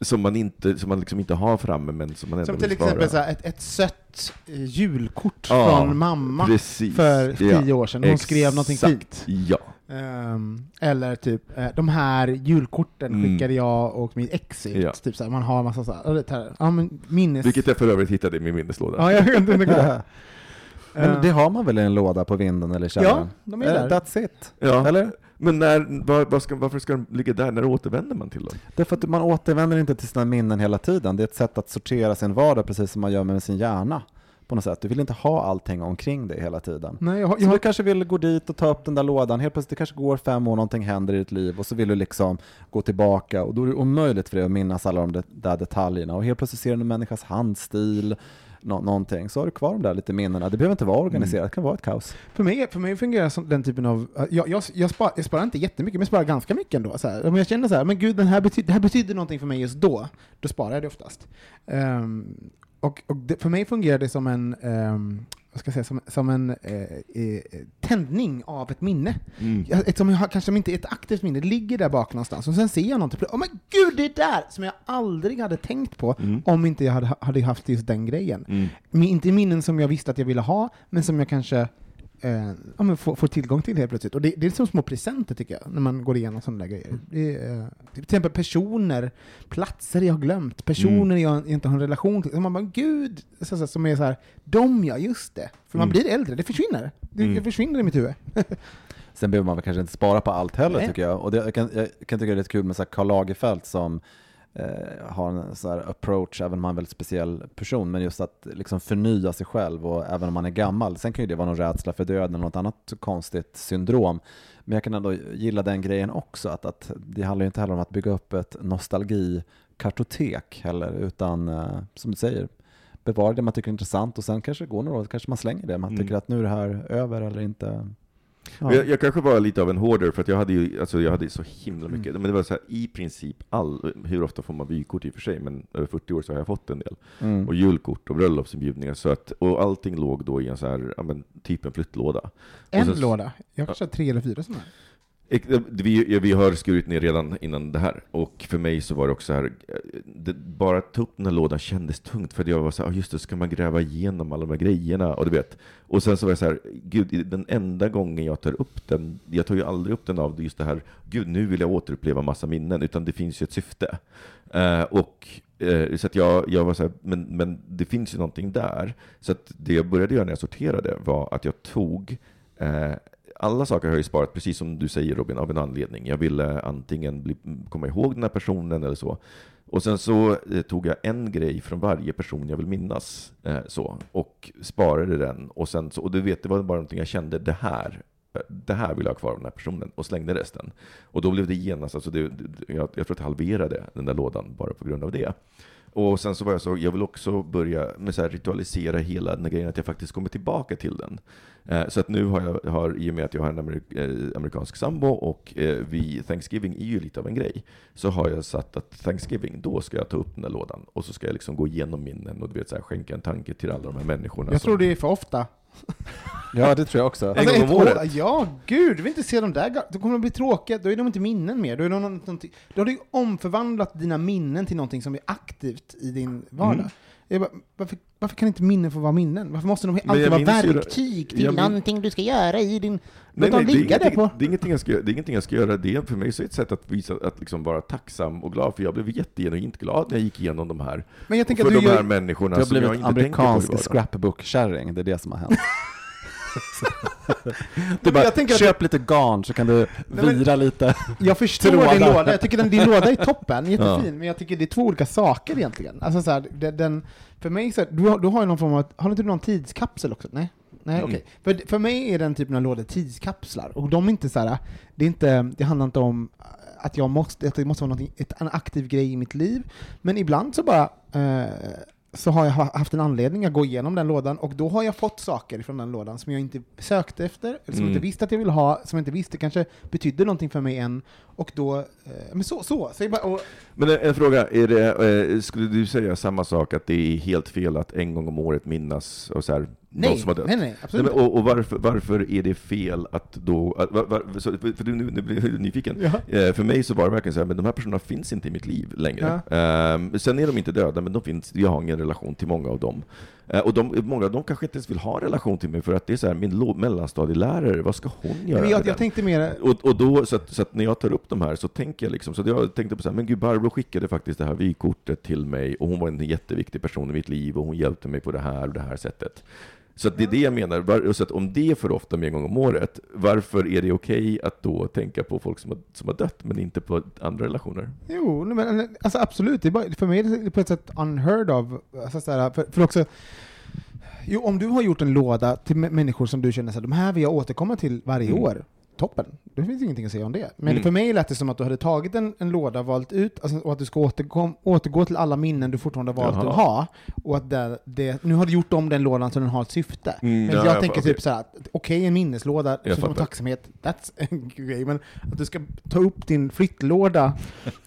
som man, inte, som man liksom inte har framme, men som man ändå Som till vill exempel så här, ett, ett sött eh, julkort Ja, från mamma precis. för Ja, tio år sedan. Hon skrev någonting exakt. fint. Ja. Ehm, eller typ, eh, de här julkorten Mm. skickade jag och mitt ex ut. Ja. Typ så här, man har massa så här, ja, här, ja men minnes... Vilket jag för övrigt hittade i min minneslåda. Ja, jag inte. det- Men det har man väl i en låda på vinden eller källaren? Ja, de är Eh, där. That's it. Ja. Eller? Men när, var, var ska, varför ska de ligga där? När återvänder man till dem? Därför att man återvänder inte till sina minnen hela tiden. Det är ett sätt att sortera sin vardag precis som man gör med sin hjärna. På något sätt. Du vill inte ha allting omkring dig hela tiden. Nej, jag, har- Så jag, du kanske vill gå dit och ta upp den där lådan, helt plötsligt det kanske går fem år, någonting händer i ditt liv och så vill du liksom gå tillbaka och då är det omöjligt för dig att minnas alla de där detaljerna och helt plötsligt ser du en människas handstil, nå- någonting, så har du kvar de där lite minnena. Det behöver inte vara organiserat, det kan vara ett kaos. för, mig, för mig fungerar som den typen av... Jag, jag, jag, spar, jag sparar inte jättemycket, men jag sparar ganska mycket ändå. Så här. Om jag känner så här, men gud, den här betyd, det här betyder någonting för mig just då, då sparar jag det oftast. Ehm, och och det, för mig fungerar det som en, ehm, vad ska jag säga, som, som en eh, eh, tändning av ett minne. Jag, ett som jag kanske inte är ett aktivt minne, det ligger där bak någonstans, och sen ser jag någonting, åh men gud, det är där! Som jag aldrig hade tänkt på om inte jag hade, hade haft just den grejen. Men inte minnen som jag visste att jag ville ha, men som jag kanske eh, ja, men får, får tillgång till helt plötsligt. Och det, det är som små presenter tycker jag, när man går igenom sådana där grejer. Det är, eh, till exempel personer, platser jag har glömt, personer jag inte har en relation till. Och man bara, gud, så, så, som är så här, de ja, just det. För man Mm. blir äldre, det försvinner. Det, Mm. det försvinner i mitt huvud. Sen behöver man kanske inte spara på allt heller Nej. tycker jag. Och det, jag, kan, jag kan tycka det är lite kul med så här Karl Lagerfeld som eh, har en så här approach, även om han är en väldigt speciell person, men just att liksom förnya sig själv och även om man är gammal. Sen kan ju det vara någon rädsla för döden eller något annat konstigt syndrom. Men jag kan ändå gilla den grejen också, att, att det handlar ju inte heller om att bygga upp ett nostalgikartotek heller, utan eh, som du säger, bevara det man tycker är intressant och sen kanske det går några år, kanske man slänger det. Man Mm. tycker att nu är det här över eller inte. Ja. Jag, jag kanske var lite av en hoarder, för att jag hade ju alltså jag hade så himla mycket. Mm. Men det var så här, i princip all, hur ofta får man vykort i och för sig, men över 40 år så har jag fått en del. Mm. Och julkort och bröllopsinbjudningar, så att, och allting låg då i en så här, ja men typ en flyttlåda. En sen- låda. Jag kanske har tre eller fyra sådana här. Eh, vi, vi har skurit ner redan innan det här, och för mig så var det också här, eh, det, bara att ta upp den här lådan kändes tungt, för jag var så här, "Ah, just det, ska man gräva igenom alla de här grejerna, och du vet. Och sen så var jag så här, gud, den enda gången jag tar upp den, jag tar ju aldrig upp den av just det här, gud, nu vill jag återuppleva massa minnen, utan det finns ju ett syfte. Uh, och uh, så att jag, jag var så här, men, men det finns ju någonting där. Så att det jag började göra när jag sorterade var att jag tog uh, alla saker har jag ju sparat, precis som du säger Robin, av en anledning. Jag ville antingen bli, komma ihåg den här personen eller så. Och sen så eh, tog jag en grej från varje person jag vill minnas, eh, så, och sparade den. Och, sen så, och du vet, det var bara någonting jag kände, det här, eh, det här vill jag ha kvar av den här personen, och slängde resten. Och då blev det genast, alltså det, det, jag, jag tror att jag halverade den där lådan bara på grund av det. Och sen så var jag så, jag vill också börja med så här ritualisera hela den här grejen, att jag faktiskt kommer tillbaka till den. Eh, så att nu har jag, har, i och med att jag har en amerik eh, amerikansk sambo och eh, vi, Thanksgiving är ju lite av en grej, så har jag satt att Thanksgiving, då ska jag ta upp den där lådan och så ska jag liksom gå igenom minnen och du vet, så här, skänka en tanke till alla de här människorna. Jag som- tror det är för ofta. Ja, det tror jag också. En gång om året. år- Ja, gud, du vill inte se de där, då kommer de bli tråkiga, då är de inte minnen mer. Då, är de någonting, då har du ju omförvandlat dina minnen till någonting som är aktivt i din vardag. Mm. Jag bara, varför, varför kan inte minnen få vara minnen? Varför måste de alltid vara det- verktyg till någonting du ska göra i din... Nej, nej, dem det, är ligga där ingenting, på... det, är ingenting jag ska, det är ingenting jag ska göra. Det är för mig så är det ett sätt att visa att liksom vara tacksam och glad, för jag blev jättegenuint glad när jag gick igenom de här. Men jag tänker för att du de här gör... människorna Du har som jag blivit inte tänker på i amerikansk vardagen. scrapbook-kärring, det är det som har hänt. Du bara, jag köp lite garn så kan du men- vira lite. Jag förstår Trådar. din låda, jag tycker den, din låda är toppen, jättefin, men jag tycker det är två olika saker egentligen. Alltså så här, den, för mig så här, du, har, du har ju någon form av, har du inte någon tidskapsel också? Nej? Nej, Mm. okej. För, för mig är den typen av lådor tidskapslar, och de är inte så här, det, är inte, det handlar inte om att, jag måste, att det måste vara ett, en aktiv grej i mitt liv, men ibland så bara eh, så har jag ha- haft en anledning att gå igenom den lådan, och då har jag fått saker från den lådan som jag inte sökte efter, eller som jag Mm. inte visste att jag ville ha, som jag inte visste kanske betydde någonting för mig än, och då, eh, men så, så, så jag bara, och, Men en, en fråga, är det, eh, skulle du säga samma sak, att det är helt fel att en gång om året minnas och så här, nej, nej, nej, absolut Nej, men, och och varför, varför är det fel att då, att, var, var, så, för du, nu, nu blir jag nyfiken. Ja. Eh, för mig så var det verkligen så här, men de här personerna finns inte i mitt liv längre. Ehm, sen är de inte döda, men de finns, jag har ingen relation till många av dem. Eh, och de, många av dem kanske inte ens vill ha en relation till mig, för att det är så här, min mellanstadielärare, vad ska hon göra men jag, jag tänkte mer, Och, och då, så att, så att när jag tar upp de här så tänker jag liksom, så jag tänkte på så här, men gud, Barbro skickade faktiskt det här vykortet till mig och hon var en jätteviktig person i mitt liv och hon hjälpte mig på det här och det här sättet. Så det är det jag menar, Var- så att om det är för ofta med en gång om året, varför är det okej att då tänka på folk som har, som har dött, men inte på andra relationer? Jo, men alltså absolut. Det är bara, för mig är det på ett sätt unheard of. Alltså, så här, för, för också, jo, om du har gjort en låda till mä- människor som du känner att de här vill jag återkomma till varje Mm. år, toppen. Det finns ingenting att säga om det. Men Mm. för mig lät det som att du hade tagit en, en låda, valt ut, alltså, och att du ska återgå, återgå till alla minnen du fortfarande valt Jaha. att ha. Och att det, det, nu har du gjort om den lådan så den har ett syfte. Mm, men ja, jag jag tänker fattar. typ så här, att okej, en minneslåda, Jag som tacksamhet, that's en grej, men att du ska ta upp din flyttlåda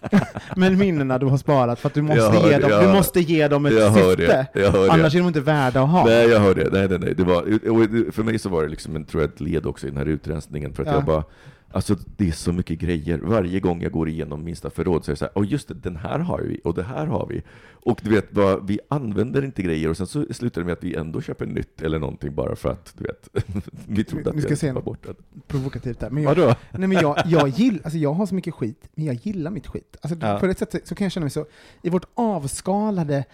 med minnena du har sparat för att du måste, hör ge, dem, jag- du måste ge dem ett jag syfte. Annars är de inte värda att ha. Nej, jag hör det. Nej, nej, nej. Det var, för mig så var det liksom en, tror jag, ett led också i den här utrensningen, för att Ja. Jag bara Alltså det är så mycket grejer. Varje gång jag går igenom minsta förråd så är det så här, åh just det, den här har vi, och det här har vi. Och du vet, vad, vi använder inte grejer, och sen så slutar det med att vi ändå köper nytt eller någonting bara för att, du vet, vi trodde att Vi ska vi se var borta. Provokativt där. Men jag, Vadå? nej, men jag, jag, gill, alltså jag har så mycket skit, men jag gillar mitt skit. Alltså, Ja. På ett sätt så kan jag känna mig så, i vårt avskalade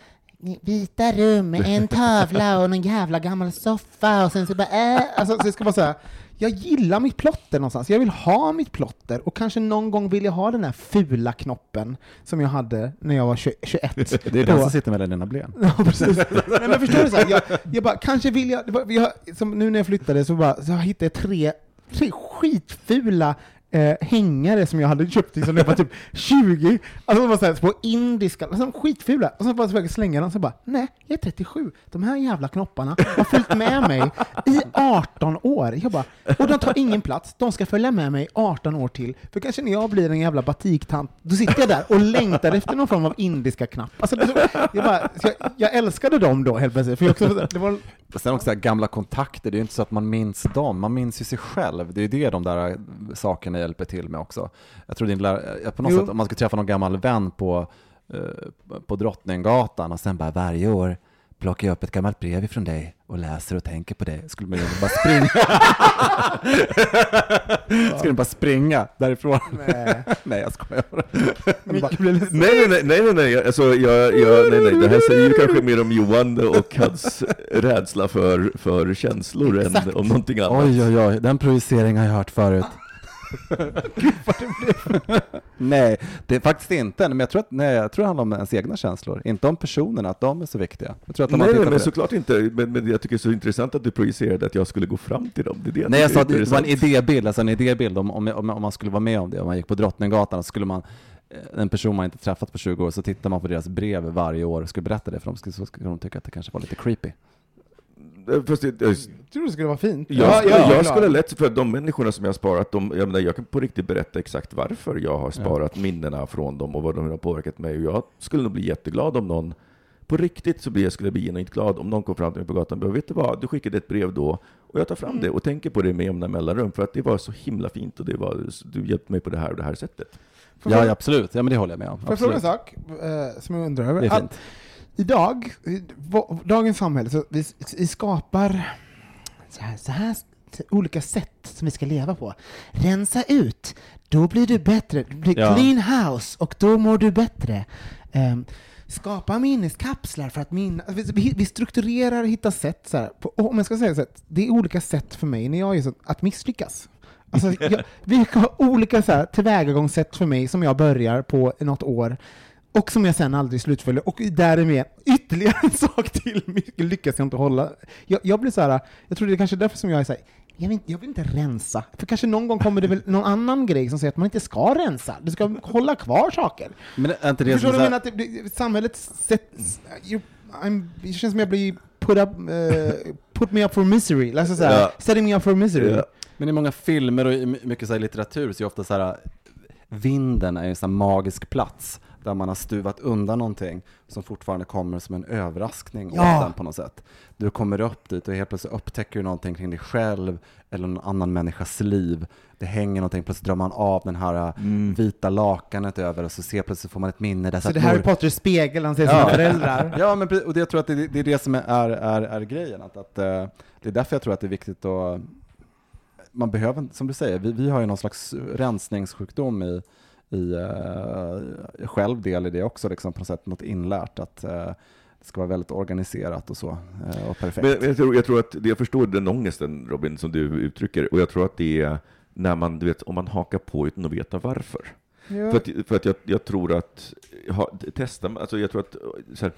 vita rum en tavla och någon jävla gammal soffa och sen så bara äh. alltså, så det ska vara så här, jag gillar mitt plotter någonstans, jag vill ha mitt plotter och kanske någon gång vill jag ha den här fula knoppen som jag hade när jag var 20, 21. Det är den som sitter mellan dina ben. Ja, precis. Nej, men förstår du? Så här, jag, jag bara, kanske vill jag, var, jag som nu när jag flyttade så, bara, så hittade jag tre, tre skitfula eh, hängare som jag hade köpt liksom, jag var typ 20, alltså de var såhär små på indiska, alltså, skitfula, och så bara försöker jag slänga dem, så bara, nej, jag är 37, de här jävla knopparna har följt med mig i 18 år. Jag bara, och de tar ingen plats, de ska följa med mig 18 år till, för kanske när jag blir en jävla batiktant, då sitter jag där och längtar efter någon form av indiska knapp. Alltså, det, jag, bara, jag, jag älskade dem då helt plötsligt, för jag också, det var Och sen också gamla kontakter, det är ju inte så att man minns dem, man minns ju sig själv. Det är ju det de där sakerna sakerna hjälper till med också. Jag tror din lär, eh, på något Jo. sätt, om man ska träffa någon gammal vän på, eh, på Drottninggatan och sen bara varje år plockar jag upp ett gammalt brev ifrån dig och läser och tänker på dig. Skulle man ju bara springa. Skulle man bara springa därifrån? Nej. Nej, jag skojar bara. Nej, nej, nej, nej, nej, alltså, jag, jag, nej, nej, det här säger ju kanske mer om Johan och hans rädsla för, för känslor Exakt. än om någonting annat. Oj, oj, oj, den projiceringen har jag hört förut. Nej, det är faktiskt inte. Men jag tror, att, nej, jag tror det handlar om ens egna känslor, inte om personerna, att de är så viktiga. Jag tror att man Nej, men det- såklart inte. Men, men jag tycker det är så intressant att du projicerade att jag skulle gå fram till dem. Det är det Nej, jag sa att det var en idébild, alltså en idébild om, om, om, om man skulle vara med om det, om man gick på Drottninggatan, så skulle man eh, en person man inte träffat på 20 år, så tittar man på deras brev varje år och skulle berätta det för dem, så skulle de tycka att det kanske var lite creepy. Eh, Fast det, jag, Jag tror det skulle vara fint. jag, Ja, skulle, jag skulle lätt, för de människorna som jag har sparat, de, jag, menar, jag kan på riktigt berätta exakt varför jag har sparat minnena från dem och vad de har påverkat mig. Och jag skulle nog bli jätteglad om någon, på riktigt så blir jag, skulle jag bli genuint glad om någon kom fram till mig på gatan och vet du vad, du skickade ett brev då, och jag tar fram det och tänker på det med jämna mellanrum, för att det var så himla fint och det var, du hjälpte mig på det här och det här sättet. Får Ja, ja, absolut. Ja, men det håller jag med om. Får jag fråga en sak eh, som jag undrar över? Det är Att fint. Idag, i dagens samhälle, så vi, vi skapar så här, så här olika sätt som vi ska leva på. Rensa ut, då blir du bättre. Det blir Ja. clean house och då mår du bättre. Ehm, skapa minneskapslar för att minna... Vi, vi, vi strukturerar och hittar sätt. Så här, på, om jag ska säga så här, det är olika sätt för mig när jag är så, att misslyckas. Alltså, jag, vi har olika så här, tillvägagångssätt för mig som jag börjar på något år och som jag sen aldrig slutföljer. Och därmed ytterligare en sak till lyckas jag inte hålla. Jag, jag blir så här, jag tror det är kanske därför som jag är så här, jag vill, inte- jag vill inte rensa. För kanske någon gång kommer det väl någon annan grej som säger att man inte ska rensa. Du ska hålla kvar saker. Men är inte det Förstår du vad jag menar? Att det, samhället sätt, you, I'm, det känns som jag blir put, up, eh, put me up for misery. Alltså så här, setting me up for misery. Ja. Men i många filmer och i my- mycket så litteratur så är ofta så här vinden är en sån magisk plats där man har stuvat undan någonting som fortfarande kommer som en överraskning Ja. åt den på något sätt. Du kommer upp dit och helt plötsligt upptäcker du någonting kring dig själv eller någon annan människas liv. Det hänger någonting, plötsligt drar man av den här Mm. vita lakanet över och så ser plötsligt får man ett minne där Så att det Harry mor- Potters spegel, han ser sina Ja. föräldrar. Ja, men och det, jag tror att det, det är det som är, är, är, är grejen. Att, att, eh, det är därför jag tror att det är viktigt att man behöver, som du säger, vi, vi har ju någon slags rensningssjukdom i, i eh, uh, själv del i det också, liksom på något sätt något inlärt, att uh, det ska vara väldigt organiserat och så, eh, och perfekt. Men, jag, tror, jag tror att, jag förstår den ångesten Robin som du uttrycker, och jag tror att det är när man, du vet, om man hakar på utan att veta varför. Ja. För att, för att jag, jag tror att, ha, testa, alltså jag tror att, så här,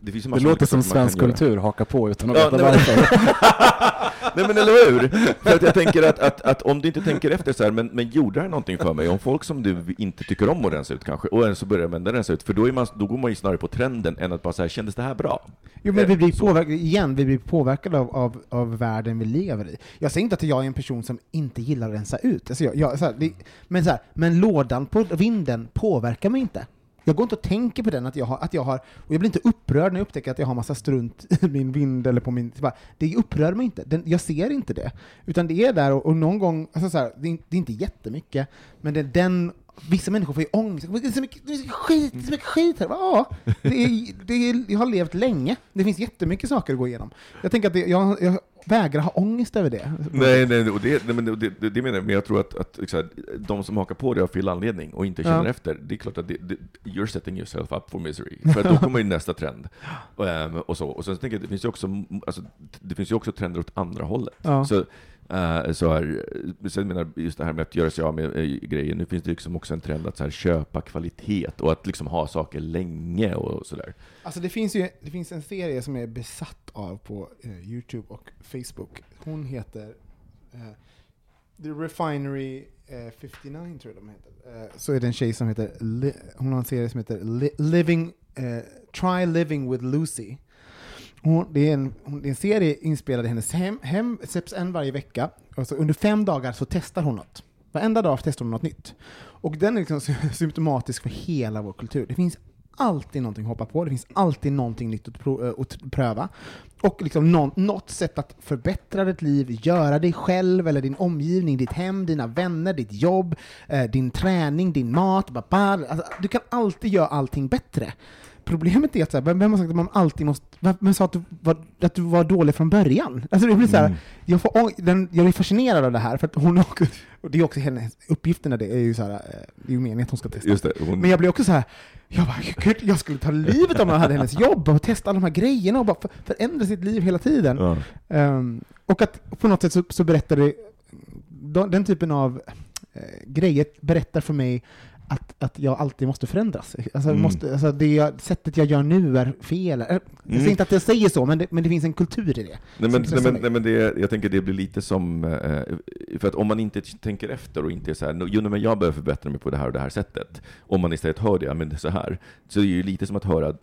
det finns det låter som svensk kultur, haka på utan att Ja, veta nej, men- varför. Nej men eller hur? För att jag tänker att, att, att om du inte tänker efter så här, men, men gjorde det här någonting för mig? Om folk som du inte tycker om att rensa ut kanske, och så börjar man rensa ut, för då, är man, då går man ju snarare på trenden än att bara säga kändes det här bra? Jo, men vi blir påverkade, igen, vi blir påverkade av, av, av världen vi lever i. Jag säger inte att jag är en person som inte gillar att rensa ut. Alltså jag, jag, så här, det, men, så här, men lådan på vinden påverkar mig inte. Jag går inte och tänker på den, att jag har, att jag har och jag blir inte upprörd när jag upptäcker att jag har massa strunt i min vind eller på min... Bara, det upprör mig inte. Den, jag ser inte det. Utan det är där och, och någon gång, alltså så här, det, är, det är inte jättemycket, men det är den Vissa människor får ju ångest. Det är så mycket, det är så mycket skit, det är så mycket skit här. Ja, det är, det är, jag har levt länge. Det finns jättemycket saker att gå igenom. Jag tänker att det, jag, jag vägrar ha ångest över det. Nej, nej, och det, nej men det, det, det menar jag, men jag tror att, att liksom, de som hakar på det av fel anledning och inte känner Ja. efter, det är klart att det, det, you're setting yourself up for misery. För att då kommer ju nästa trend. Och, ehm, och så. Och sen tänker jag, det finns ju också, alltså, det finns ju också trender åt andra hållet. Ja. Så, Eh, så här, eh, sen menar jag just det här med att göra sig av med eh, grejer, nu finns det liksom också en trend att så här, köpa kvalitet och att liksom ha saker länge och sådär. Alltså det finns ju det finns en serie som jag är besatt av på eh, Youtube och Facebook. Hon heter eh, The Refinery eh, 59 tror jag de heter. Eh, så är det en tjej som heter, Li- hon har en serie som heter Li- Living, eh, Try Living with Lucy. Hon, det, är en, hon, det är en serie inspelad i hennes hem, hem släpps en varje vecka. Alltså under fem dagar så testar hon något. Varenda dag testar hon något nytt. Och den är liksom symptomatisk för hela vår kultur. Det finns alltid någonting att hoppa på, det finns alltid någonting nytt att, prov, eh, att pröva. Och liksom någon, något sätt att förbättra ditt liv, göra dig själv eller din omgivning, ditt hem, dina vänner, ditt jobb, eh, din träning, din mat. Bara, bara, alltså, du kan alltid göra allting bättre. Problemet är att så här, vem vem har sagt att man alltid måste... Vem sa att du var, att du var dålig från början? Alltså det blir så här, Mm. jag, får, den, jag är fascinerad av det här, för att hon också, och det är också hennes uppgifterna, det är ju så här, eh, det är ju meningen att hon ska testa. Det, hon, Men jag blir också så här, jag bara, gud, jag skulle ta livet om jag hade hennes jobb och testa alla de här grejerna och bara för, förändra sitt liv hela tiden. ja. Ehm, och att på något sätt så, så berättar det, de- den typen av eh, grejer berättar för mig att, att jag alltid måste förändras. Alltså, Mm. måste, alltså det jag, sättet jag gör nu är fel. Eh, Jag Mm. säger inte att jag säger så, men det, men det finns en kultur i det. Nej, men, nej, men, nej, men det, jag tänker det blir lite som, eh, för att om man inte tänker efter och inte är så här, jo men jag behöver förbättra mig på det här och det här sättet, om man istället hör det, men det är så här, så är det ju lite som att höra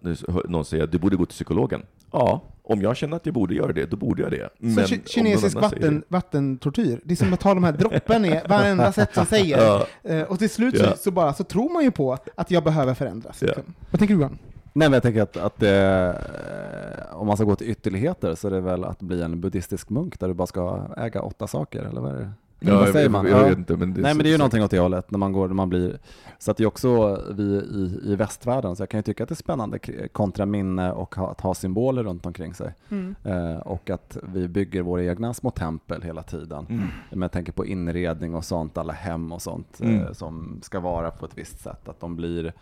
någon säga, du borde gå till psykologen. Ja, om jag känner att jag borde göra det, då borde jag det. Men Så kinesisk vatten, vattentortyr, det är som att ta de här droppen i varenda sätt som säger. Ja. Eh, och till slut Ja. så, så, bara, så tror man ju på att jag behöver förändras. Ja. liksom. Vad tänker du Johan? Nej men jag tänker att, att eh, om man ska gå till ytterligheter så är det väl att bli en buddhistisk munk där du bara ska äga åtta saker, eller vad är det? Ja, vad jag- säger jag- man? jag Ja. vet inte, men det Nej men det är ju så- någonting åt det hållet när man går, när man blir, så att det är också vi i, i västvärlden, så jag kan ju tycka att det är spännande kontra minne och ha, att ha symboler runt omkring sig. Eh, och att vi bygger våra egna små tempel hela tiden. Mm. Men jag tänker på inredning och sånt, alla hem och sånt Mm. eh, som ska vara på ett visst sätt. Att de blir,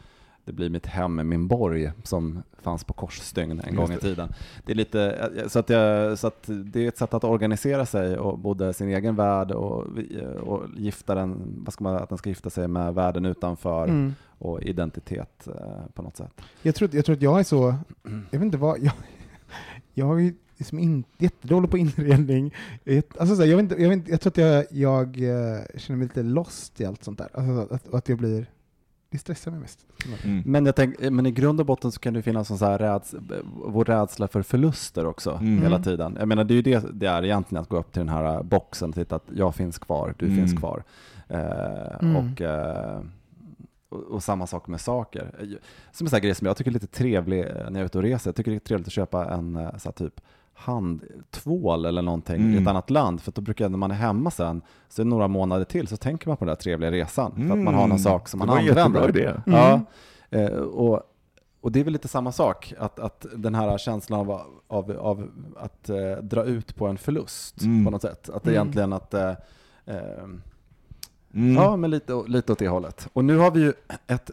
det blir mitt hem, min borg som fanns på korsstygn en gång i tiden. Det är lite, eh, så att, jag, så att det är ett sätt att organisera sig och både sin egen värld och, vi- och gifta den, vad ska man, att den ska gifta sig med världen utanför Mm. och identitet eh, på något sätt. Jag, tror, jag tror att jag är så, jag vet inte vad, jag, jag är liksom in, jättedålig på inredning. Alltså så här, jag, vet inte, jag, vet inte, jag tror att jag, jag eh, känner mig lite lost i allt sånt där. Alltså, att, att jag blir, det stressar mig mest. Mm. Men, jag tänk, men i grund och botten så kan det finnas en så här räds, vår rädsla för förluster också Mm. hela tiden. Jag menar det är ju det det är egentligen att gå upp till den här boxen och titta att jag finns kvar, du Mm. finns kvar. Eh, Mm. och, eh, och, och samma sak med saker. Som en sån här grej som jag tycker är lite trevlig eh, när jag är ute och reser. Jag tycker det är trevligt att köpa en eh, så här typ handtvål eller någonting i ett Mm. annat land. För då brukar när man är hemma sen, så är det några månader till, så tänker man på den där trevliga resan. För att man har någon sak som Mm. det man var en använder. jättebra idé. Ja, eh, och, och det är väl lite samma sak, att, att den här känslan av, av, av att eh, dra ut på en förlust Mm. på något sätt. Att det Mm. egentligen att eh, eh, Mm. Ja, men lite, lite åt det hållet. Och nu har vi ju ett,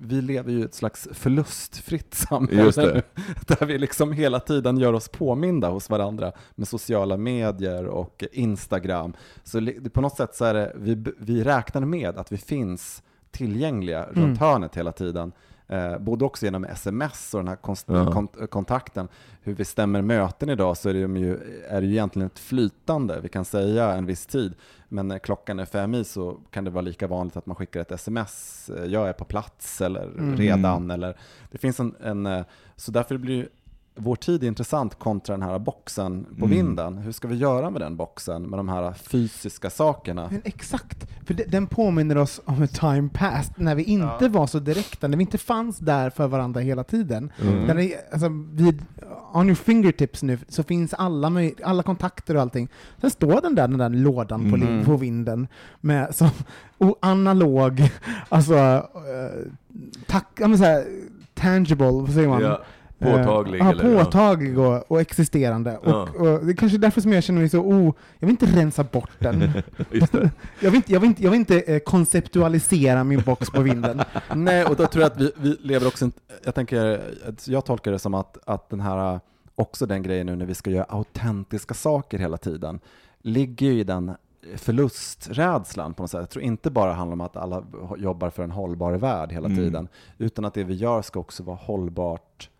vi lever ju ett slags förlustfritt samhälle där vi liksom hela tiden gör oss påminda hos varandra med sociala medier och Instagram. Så på något sätt så är det, vi, vi räknar med att vi finns tillgängliga Mm. runt hörnet hela tiden. Eh, både också genom sms och den här konst- Ja. kont- kontakten. Hur vi stämmer möten idag så är det, ju, är det ju egentligen ett flytande. Vi kan säga en viss tid, men när klockan är fem i så kan det vara lika vanligt att man skickar ett sms. eh, Jag är på plats eller Mm. redan. Eller, det finns en, en, eh, så därför blir ju vår tid intressant kontra den här boxen på Mm. vinden. Hur ska vi göra med den boxen, med de här fysiska sakerna? Men exakt, för de- den påminner oss om ett time past, när vi inte Ja. var så direkta, när vi inte fanns där för varandra hela tiden. Mm. Där det, alltså, vid, on your fingertips nu så finns alla, alla kontakter och allting. Sen står den där, den där lådan på, Mm. på vinden med som analog, alltså uh, tack, ja, men så här, tangible, vad säger man? Ja, påtaglig. Eh, ja, påtaglig och, och existerande. Ja. Och, och det är kanske därför som jag känner mig så, oh, jag vill inte rensa bort den. Jag vill inte, jag vill inte, jag vill inte eh, konceptualisera min box på vinden. Nej, och då tror jag att vi, vi lever också, inte- jag tänker, jag tolkar det som att, att den här, också den grejen nu när vi ska göra autentiska saker hela tiden, ligger ju i den förlusträdslan på något sätt. Jag tror inte bara handlar om att alla jobbar för en hållbar värld hela Mm. tiden, utan att det vi gör ska också vara hållbart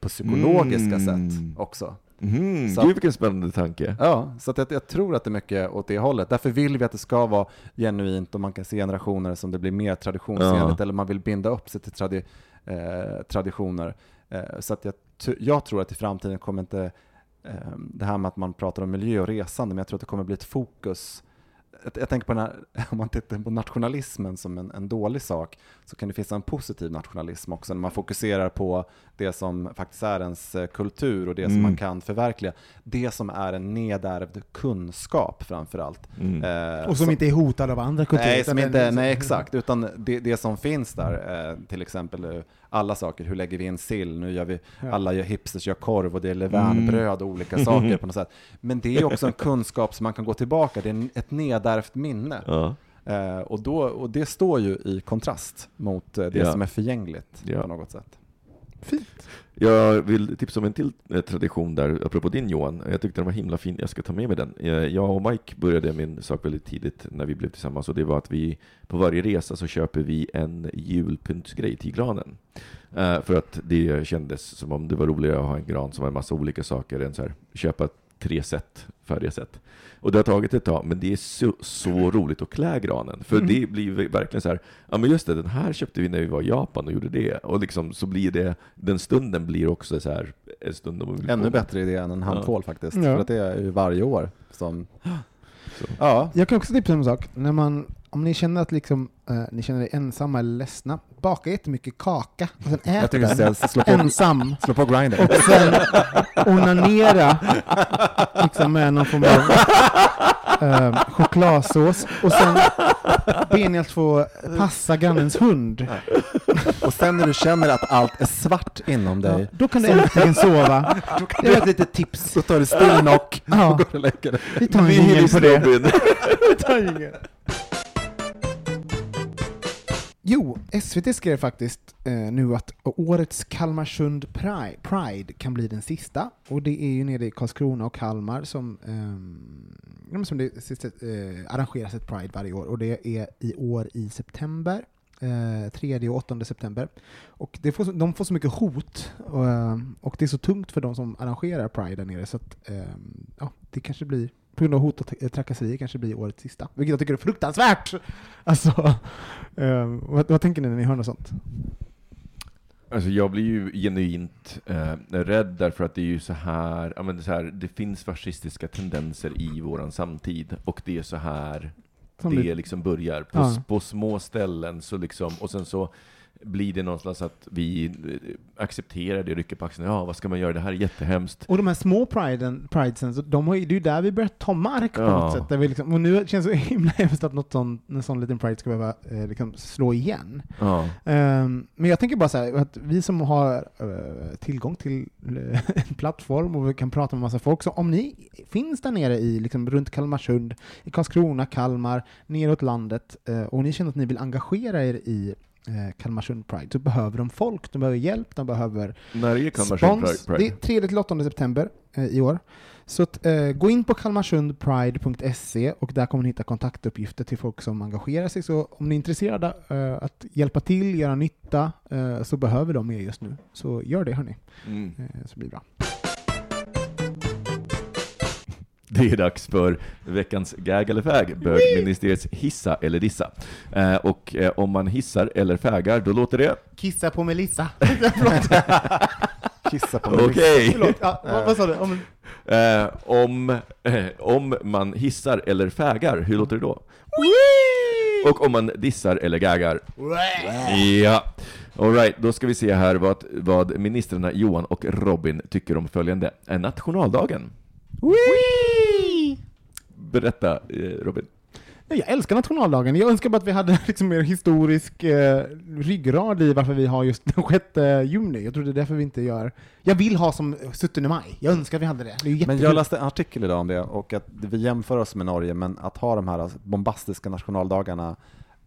på psykologiska Mm. sätt också. Mm. Så- Gud vilken spännande tanke. Ja, så att jag, jag tror att det är mycket åt det hållet. Därför vill vi att det ska vara genuint och man kan se generationer som det blir mer traditionsenligt Ja. eller man vill binda upp sig till tradi eh, traditioner. Eh, så att jag, jag tror att i framtiden kommer inte eh, det här med att man pratar om miljö och resande, men jag tror att det kommer bli ett fokus jag, jag tänker på den här, om man tittar på nationalismen som en, en dålig sak, så kan det finnas en positiv nationalism också, när man fokuserar på det som faktiskt är ens eh, kultur och det som Mm. man kan förverkliga. Det som är en nedärvd kunskap framför allt. Mm. Eh, Och som inte är hotad av andra kulturer. Nej, som inte, liksom- nej exakt, utan det, det som finns där, eh, till exempel eh, alla saker, hur lägger vi in sill, nu gör vi, Ja. alla gör hipsters gör korv och det är levainbröd och olika saker på något sätt. Men det är också en kunskap som man kan gå tillbaka, det är ett nedärvt minne. Ja. Eh, och, då, och det står ju i kontrast mot eh, det Ja. som är förgängligt Ja. på något sätt. Fint. Jag vill tipsa om en till eh, tradition där, apropå din Johan. Jag tyckte den var himla fin, jag ska ta med mig den. Eh, jag och Mike började med en sak väldigt tidigt när vi blev tillsammans och det var att vi på varje resa så köper vi en julpyntsgrej till granen. Eh, för att det kändes som om det var roligare att ha en gran som var en massa olika saker än så här, köpa tre set, färdiga set. Och det har tagit ett tag, men det är så, så roligt att klä granen. För Mm. det blir verkligen så här, ja men just det, den här köpte vi när vi var i Japan och gjorde det. Och liksom så blir det, den stunden blir också så här, en stund om Ännu bättre idé än en handtvål faktiskt, Ja. för att det är ju varje år som... Så. Ja, Jag kan också tipsa om en sak. När man, om ni känner att liksom, eh, ni känner er ensamma eller ledsna, baka jättemycket kaka och sen ät den slå på, ensam. slå på grinder. Och sen onanera liksom med någon form av eh, chokladsås. Och sen ber ni att få passa grannens hund. Och sen när du känner att allt är svart inom Ja, dig, då kan du äntligen sova. Det var ett litet tips. så tar du Stilnock Ja. och går och lägger dig. Vi tar en jingel på det. Vi tar en jingel. Jo, SVT skrev faktiskt eh, nu att årets Kalmarsund Pride, Pride kan bli den sista. Och det är ju nere i Karlskrona och Kalmar som, eh, som det sista, eh, arrangeras ett Pride varje år. Och det är i år i september. Eh, 3 och 8 september. Och det får, de får så mycket hot och, eh, och det är så tungt för de som arrangerar Pride där nere så att ehm, ja, det kanske blir på grund av hot och tra- trakasserier kanske blir årets sista. Vilket jag tycker är fruktansvärt! Alltså, eh, vad, vad tänker ni när ni hör något sånt? Alltså jag blir ju genuint eh, rädd därför att det är ju så här, ja men det, så här, det finns fascistiska tendenser i våran samtid och det är så här Som det det- liksom börjar. På, Ja. på små ställen så liksom, och sen så blir det någonstans att vi eh, accepterar det, rycker på axlarna, ja vad ska man göra, det här är jättehemskt. Och de här små priden, pridesen, de har det är ju där vi börjar ta mark på Ja. något sätt. Där vi liksom, och nu känns det så himla hemskt att något sån, en sån liten pride ska behöva eh, liksom slå igen. Ja. Ehm, men jag tänker bara så här, att vi som har eh, tillgång till eh, en plattform och vi kan prata med massa folk, så om ni finns där nere i, liksom, runt Kalmarsund, i Karlskrona, Kalmar, neråt landet, eh, och ni känner att ni vill engagera er i eh, Kalmarsund Pride, så behöver de folk, de behöver hjälp, de behöver När är Kalmarsund spons. Pride? Det är 3 till 8 september eh, i år. Så att, eh, gå in på kalmarsundpride.se och där kommer ni hitta kontaktuppgifter till folk som engagerar sig. Så om ni är intresserade eh, att hjälpa till, göra nytta, eh, så behöver de er just nu. Så gör det hörni, Mm. eh, så blir det bra. Det är dags för veckans gag eller fäg, bögministeriets hissa eller dissa. Eh, och eh, om man hissar eller fägar, då låter det... Kissa på Melissa. Kissa på mig. Okej! Förlåt, ja, vad, vad sa du? Om, Eh, om, eh, om man hissar eller fägar, hur låter det då? Och om man dissar eller gaggar? Ja. Alright, då ska vi se här vad, vad ministrarna Johan och Robin tycker om följande. Är nationaldagen? Berätta, eh, Robin. Nej, Jag älskar nationaldagen. Jag önskar bara att vi hade liksom mer historisk eh, ryggrad i varför vi har just den 6 juni. Jag tror det är därför vi inte gör... Jag vill ha som 17 maj. Jag önskar vi hade det. Det är Men jag läste en artikel idag om det och att vi jämför oss med Norge, men att ha de här bombastiska nationaldagarna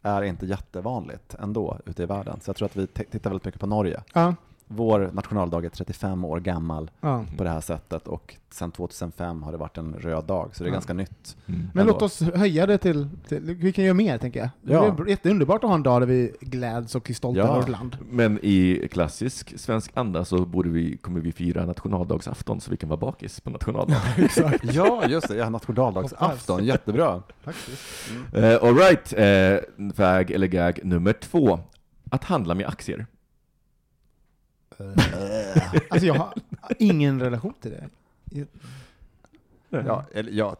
är inte jättevanligt ändå ute i världen. Så jag tror att vi tittar väldigt mycket på Norge. Ja, Vår nationaldag är 35 år gammal ja. på det här sättet och sedan 2005 har det varit en röd dag, så det är Ja. ganska nytt. Mm. Men låt oss höja det till, till... Vi kan göra mer, tänker jag. Ja. Det är jätteunderbart att ha en dag där vi gläds och är stolta Ja. över vårt land. Men i klassisk svensk anda så borde vi, kommer vi fira nationaldagsafton så vi kan vara bakis på nationaldagen. Ja, just det, ja, nationaldagsafton, jättebra. Faktiskt. uh, Alright, uh, fag eller gag nummer två. Att handla med aktier. Alltså jag har ingen relation till det. Ja, eller, ja,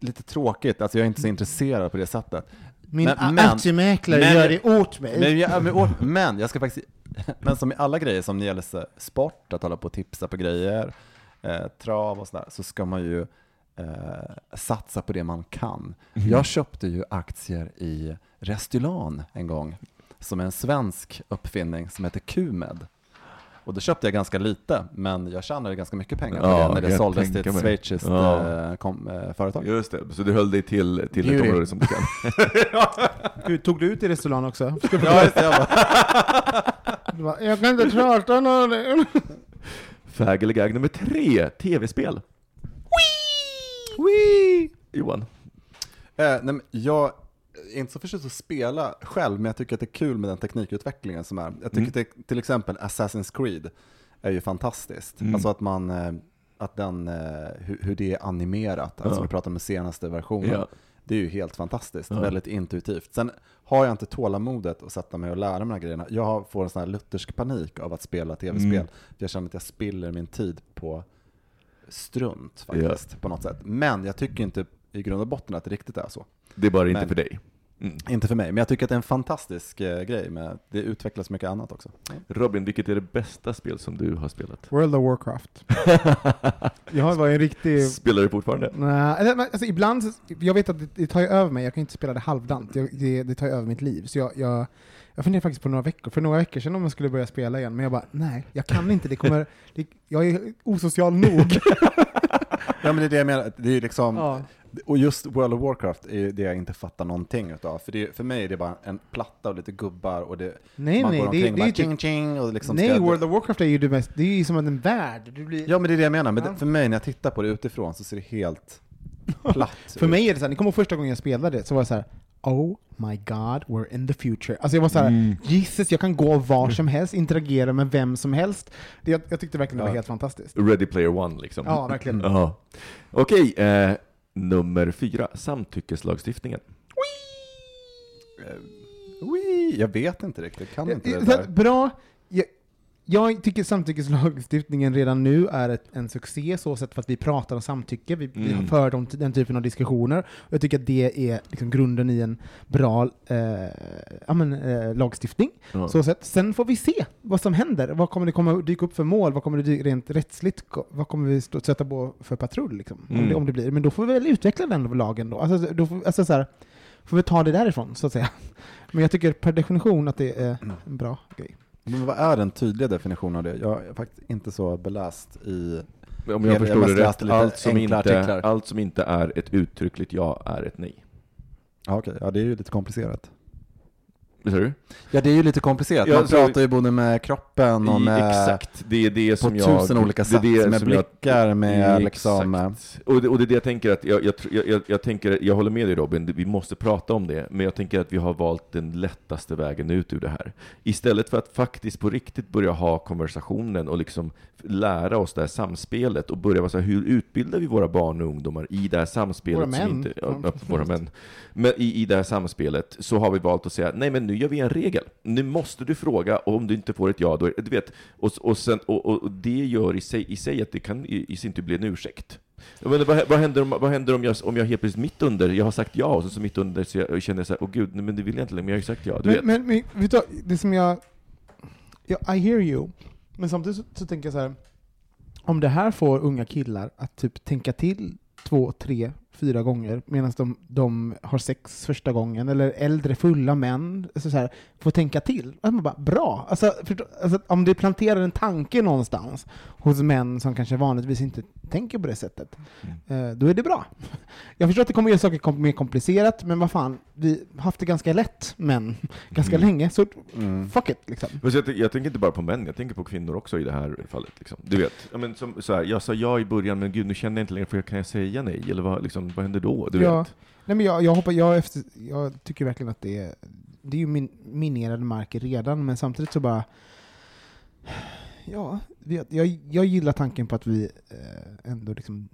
lite tråkigt, alltså jag är inte så intresserad på det sättet. Min Men- aktiemäklare men- gör det åt mig. Men jag, men, åt- men jag ska faktiskt, men som i alla grejer som gäller så- sport, att hålla på och tipsa på grejer, eh, trav och sådär, så ska man ju eh, satsa på det man kan. Jag köpte ju aktier i Restylan en gång, som är en svensk uppfinning som heter Qmed. Och då köpte jag ganska lite, men jag tjänade ganska mycket pengar på Ja, det när det såldes till ett schweiziskt Ja. eh, kom, eh, företag. Just det, så du höll dig till, till ett område som du kan. Gud, tog du ut i restaurang också? Ja, just det, jag bara, jag kan inte prata någon. Fag eller gag nummer tre, tv-spel. Johan. Eh, nej, men jag är inte så förtjust att spela själv, men jag tycker att det är kul med den teknikutvecklingen som är. Jag tycker Mm. till exempel Assassin's Creed är ju fantastiskt. Mm. Alltså att man, eh, att den, eh, hur, hur det är animerat, alltså Ja. vi pratar om den senaste versionen. Ja. Det är ju helt fantastiskt, Ja. väldigt intuitivt. Sen har jag inte tålamodet att sätta mig och lära mig de här grejerna. Jag får en sån här luthersk panik av att spela tv-spel. Mm. För jag känner att jag spiller min tid på strunt faktiskt, på något sätt. Men jag tycker inte i grund och botten att det riktigt är så. Det är bara inte Men- för dig. Mm. Inte för mig, men jag tycker att det är en fantastisk eh, grej. Med, det utvecklas mycket annat också. Robin, vilket är det bästa spel som du har spelat? World of Warcraft. Jag var en riktig... Spelar du fortfarande? Nej, alltså, ibland, jag vet att det, det tar ju över mig, jag kan inte spela det halvdant, jag, det, det tar ju över mitt liv. Så jag, jag, jag funderar faktiskt på några veckor, för några veckor sedan om jag skulle börja spela igen, men jag bara, nej, jag kan inte, det kommer, det, jag är osocial nog. Ja, men det är det jag menar. Det är ju liksom, ja. Och just World of Warcraft är det jag inte fattar någonting utav. För, det, för mig är det bara en platta och lite gubbar och det, Nej, man nej, går det, omkring det och bara typ, ching ching och liksom nej, ska- World of Warcraft är ju det mest, det är ju som en värld. Du blir, Ja men det är det jag menar, men Ja. det, för mig när jag tittar på det utifrån så ser det helt platt För ut. mig är det så här, ni kommer ihåg första gången jag spelade det, så var det så här. Oh my god, we're in the future. Alltså jag var så här, Mm. Jesus, jag kan gå var som helst, interagera med vem som helst. Det, jag, jag tyckte verkligen det var Ja. helt fantastiskt. Ready Player One liksom. Ja, verkligen. Ja. Okej, eh, nummer fyra, samtyckeslagstiftningen. Eh, ui, jag vet inte riktigt, kan inte det där. Bra. Jag, tycker samtyckeslagstiftningen redan nu är ett, en succé, så sätt för att vi pratar om samtycke, vi, vi Mm. för de, den typen av diskussioner. Och jag tycker att det är liksom grunden i en bra eh, ja, men, eh, lagstiftning. Ja. Så. Sen får vi se vad som händer. Vad kommer det komma dyka upp för mål? Vad kommer det dy- rent rättsligt? Vad kommer vi stå, sätta på för patrull? Liksom, om, Mm. det, om det blir. Men då får vi väl utveckla den lagen då. Alltså, då får, alltså, så här, får vi ta det därifrån, så att säga. Men jag tycker per definition att det är en bra grej. Men vad är den tydliga definitionen av det? Jag är faktiskt inte så beläst i... Om Jag- jag förstår det rätt, allt som, inte, artiklar. allt som inte är ett uttryckligt ja är ett nej. Ja, okej, ja det är ju lite komplicerat. Ja det är ju lite komplicerat, Ja, man så- pratar ju både med kroppen och med... Exakt, det är det på som jag... tusen olika det sätt, det med som jag- blickar, med Exakt. liksom... eh, Och det, och det är det jag tänker att, jag, jag, jag, tänker, jag håller med dig Robin, vi måste prata om det, men jag tänker att vi har valt den lättaste vägen ut ur det här. Istället för att faktiskt på riktigt börja ha konversationen och liksom lära oss det här samspelet och börja vara så här, hur utbildar vi våra barn och ungdomar i det här samspelet? Våra som män. Inte, ja, ja, våra män. Men i, i det här samspelet så har vi valt att säga, nej men nu gör vi en regel. Nu måste du fråga, och om du inte får ett ja, då är du vet, och, och, sen, och, och det gör i sig, i sig att det kan i, i sin tur bli en ursäkt. Jag menar, vad, vad händer, om, vad händer om, jag, om jag helt plötsligt mitt under, jag har sagt ja, och så, så mitt under så jag, känner jag så här, åh gud, nej, men det vill jag inte längre, men jag har ju sagt ja, du vet. Men, men, men vet du, det som jag... Ja, I hear you. Men samtidigt så, så tänker jag så här. Om det här får unga killar att typ tänka till två, tre, fyra gånger medan de, de har sex första gången, eller äldre fulla män alltså så här, får tänka till. Att man bara, bra! Alltså, förstå, alltså, om det planterar en tanke någonstans hos män som kanske vanligtvis inte tänker på det sättet, eh, då är det bra. Jag förstår att det kommer göra saker kom, mer komplicerat, men vad fan, vi har haft det ganska lätt, men ganska Mm. länge, så Mm. fuck it liksom. Jag, tänker- jag tänker inte bara på män, jag tänker på kvinnor också i det här fallet. Liksom. Du vet, ja, men som, så här, jag sa ja i början, men gud, nu känner jag inte längre, för kan jag säga nej? Eller vad, liksom, vad händer då? Du Ja. vet. Nej, men jag, jag, hoppas, jag, efter, jag tycker verkligen att det är, det är ju min, minerade marker redan, men samtidigt så bara... Ja, jag, jag gillar tanken på att vi eh, ändå liksom...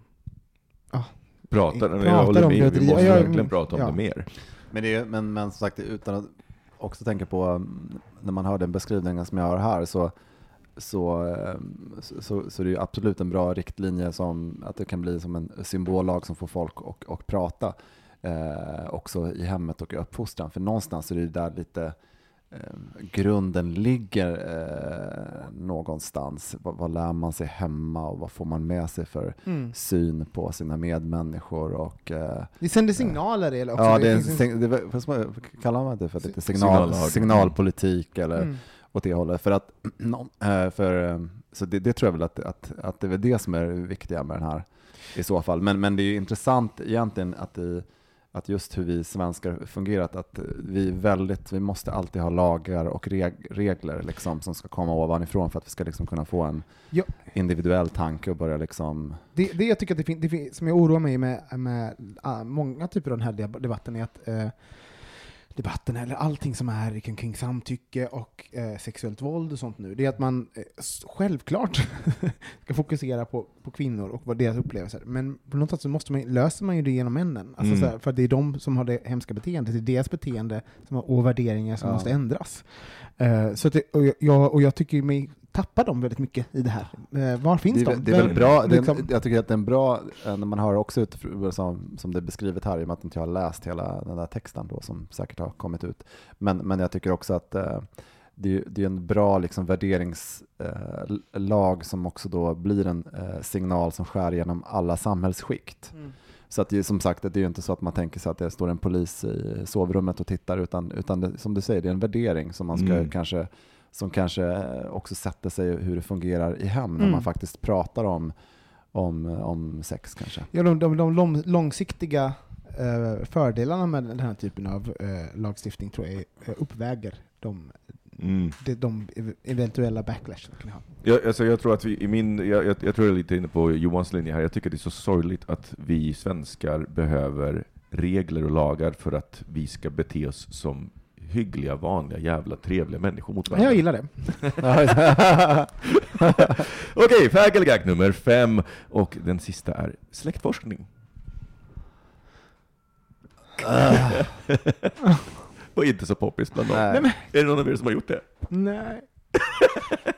Pratar, Pratar jag håller om med, det, vi måste ja, verkligen prata om ja. det mer. Men, det är, men, men som sagt, utan att också tänka på, mm, när man hör den beskrivningen som jag har här, så så, eh, så, så det är absolut en bra riktlinje som att det kan bli som en symbollag som får folk att och prata eh, också i hemmet och i uppfostran. För någonstans är det där lite eh, grunden ligger eh, någonstans. Vad, vad lär man sig hemma och vad får man med sig för Mm. syn på sina medmänniskor? Och, eh, Det sänder signaler eller också. Ja, det är en, sign- det, vad kallar man det för? Lite signal, signalpolitik eller Mm. Åt det hållet. För att, eh, för, eh, så det, det tror jag väl att, att, att det är det som är det viktiga med den här i så fall. Men, men det är ju intressant egentligen att, i, att just hur vi svenskar fungerat, att vi väldigt, vi måste alltid ha lagar och reg, regler liksom, som ska komma ovanifrån för att vi ska liksom kunna få en Ja. individuell tanke och börja liksom Det, det jag tycker att det, fin- det fin- som jag oroar mig med, med ah, många typer av den här deb- debatten är att eh, debatten, eller allting som är kring, kring samtycke och eh, sexuellt våld och sånt nu, det är att man eh, självklart ska fokusera på, på kvinnor och vad deras upplevelser, men på något sätt så måste man, löser man ju det genom männen. Alltså Mm. så här, för det är de som har det hemska beteendet, det är deras beteende som har, och värderingar som Ja. måste ändras. Eh, så att det, och, jag, och jag tycker mig tappa dem väldigt mycket i det här. Eh, var finns det, är- de? Det är väl bra, det är, liksom- jag tycker att det är en bra, eh, när man hör också ut, som, som det är beskrivet här, i och med att inte jag har läst hela den där texten då, som säkert har kommit ut. Men, men jag tycker också att eh, det, är- det är en bra liksom, värderingslag som också då blir en eh, signal som skär genom alla samhällsskikt. Mm. Så att det är som sagt, det är ju inte så att man tänker sig att det står en polis i sovrummet och tittar, utan, utan det, som du säger, det är en värdering som man ska Mm. kanske som kanske också sätter sig hur det fungerar i hem när Mm. man faktiskt pratar om, om, om sex kanske. Ja, de, de, de lång, långsiktiga eh, fördelarna med den här typen av eh, lagstiftning tror jag eh, uppväger de, Mm. de, de ev- eventuella backlash som kan ha. Jag, alltså jag tror att vi i min, jag, jag, jag tror jag är lite inne på Johans linje här, jag tycker det är så sorgligt att vi svenskar behöver regler och lagar för att vi ska bete oss som hyggliga, vanliga, jävla trevliga människor mot varandra. Jag gillar det. Okej, fägelgag nummer fem, och den sista är släktforskning. Och inte så poppis bland dem. Nej. Nej, Är det någon av er som har gjort det? nej.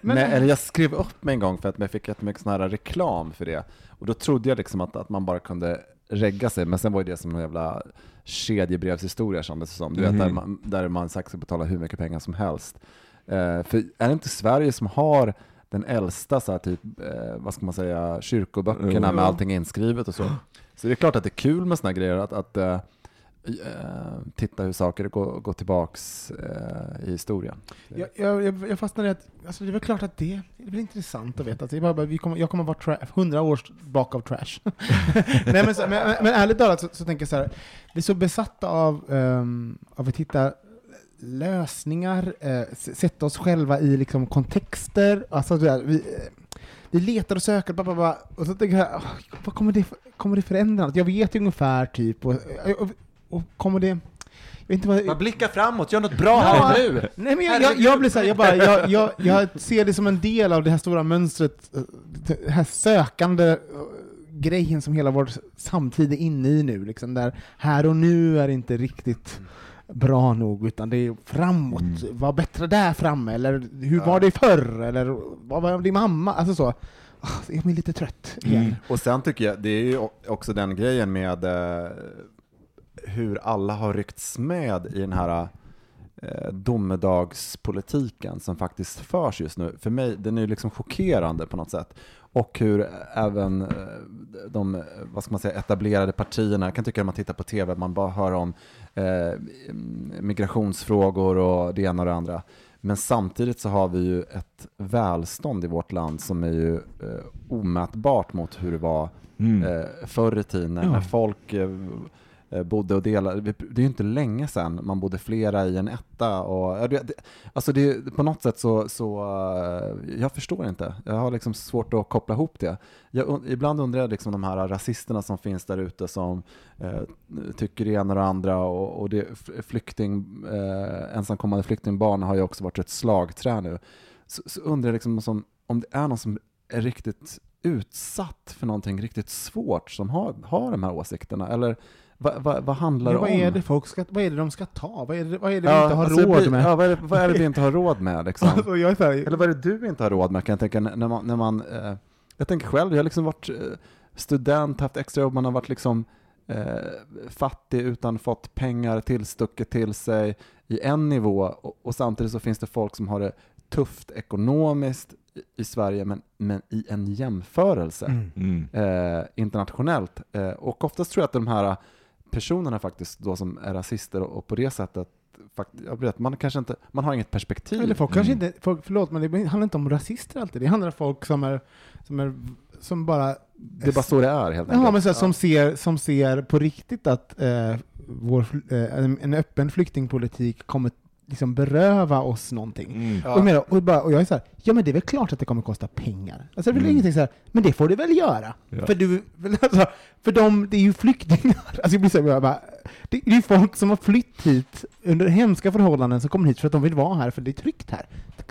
Men, eller jag skrev upp mig en gång för att jag fick jättemycket sån här reklam för det. Och då trodde jag liksom att, att man bara kunde regga sig, men sen var det som en jävla kedjebrevshistoria kändes det som. Du vet, Mhm. där man, där man säkert ska betala hur mycket pengar som helst. Eh, för är det inte Sverige som har den äldsta, så här, typ, eh, vad ska man säga, kyrkoböckerna Mm. med allting inskrivet och så. Så det är klart att det är kul med här grejer, att, att eh, Eh, titta hur saker går, går tillbaks eh, i historien. Jag, jag, jag fastnade i att alltså det är väl klart att det, det är väl intressant att veta. Att det bara, vi kommer, jag kommer vara tra- 100 års bak av trash. Nej, men, så, men, men, men ärligt talat så, så tänker jag så här, vi är så besatta av, um, av att hitta lösningar, eh, sätta oss själva i liksom, kontexter. Alltså, det där, vi, eh, vi letar och söker, bara, bara, bara, och så tänker jag, oh, vad kommer det, kommer det förändra? Jag vet ju ungefär, typ, och, och, och kommer det... Jag vet inte vad, Man blickar framåt, gör något bra Ja. här och nu! Nej, men jag, jag, jag blir så här, jag, bara, jag, jag, jag ser det som en del av det här stora mönstret, eh, det här sökande eh, grejen som hela vår samtid är inne i nu, liksom, där här och nu är inte riktigt bra nog, utan det är framåt, var bättre där framme, eller hur var det förr, eller vad var din mamma? Alltså så. Ah, Jag blir lite trött igen. Mm. Och sen tycker jag, det är ju också den grejen med eh, hur alla har ryckts med i den här eh, domedagspolitiken som faktiskt förs just nu. För mig, den är ju liksom chockerande på något sätt. Och hur även eh, de, vad ska man säga, etablerade partierna, jag kan tycka när man tittar på tv, man bara hör om eh, migrationsfrågor och det ena och det andra. Men samtidigt så har vi ju ett välstånd i vårt land som är ju eh, omätbart mot hur det var Mm. eh, förr i tiden när, Ja. när folk eh, Eh, bodde och delade. Det är ju inte länge sedan man bodde flera i en etta. Och, det, alltså det, på något sätt så, så eh, jag förstår inte. Jag har liksom svårt att koppla ihop det. Jag, ibland undrar jag liksom de här rasisterna som finns där ute som eh, tycker det ena och det andra och, och det, flykting, eh, ensamkommande flyktingbarn har ju också varit ett slagträ nu. Så, så undrar jag liksom som, om det är någon som är riktigt utsatt för någonting riktigt svårt som har, har de här åsikterna? Eller vad, vad, vad handlar det vad, om? är det folk ska, vad är det de ska ta? Vad är det, vad är det vi Ja, inte har alltså, råd blir- med? Ja, vad, är det, vad är det vi inte har råd med liksom? Alltså, jag är Eller vad är det du inte har råd med kan jag tänka när man, när man eh, jag tänker själv, jag har liksom varit eh, student, haft extrajobb, man har varit liksom eh, fattig utan fått pengar tillstucket till sig i en nivå och, och samtidigt så finns det folk som har det tufft ekonomiskt i, i Sverige men, men i en jämförelse Mm. Mm. eh, internationellt. Eh, och oftast tror jag att de här personerna faktiskt då som är rasister och, och på det sättet jag vet, man kanske inte, man har inget perspektiv. Eller folk kanske inte, folk, förlåt men det handlar inte om rasister alltid. Det handlar om folk som är, som är, som bara... Det är bara så det är helt Ja, enkelt. men så här, som, ser, som ser på riktigt att eh, vår, eh, en, en öppen flyktingpolitik kommer liksom beröva oss någonting. Mm. Ja. Och, jag menar, och, bara, och jag är så här, ja men det är väl klart att det kommer kosta pengar. Alltså det är väl Mm. ingenting så här, men det får du väl göra. Ja. För, du, alltså, för de, det är ju flyktingar. Alltså jag blir så här, jag bara, det, det är ju folk som har flytt hit under hemska förhållanden som kommer hit för att de vill vara här, för det är tryggt här.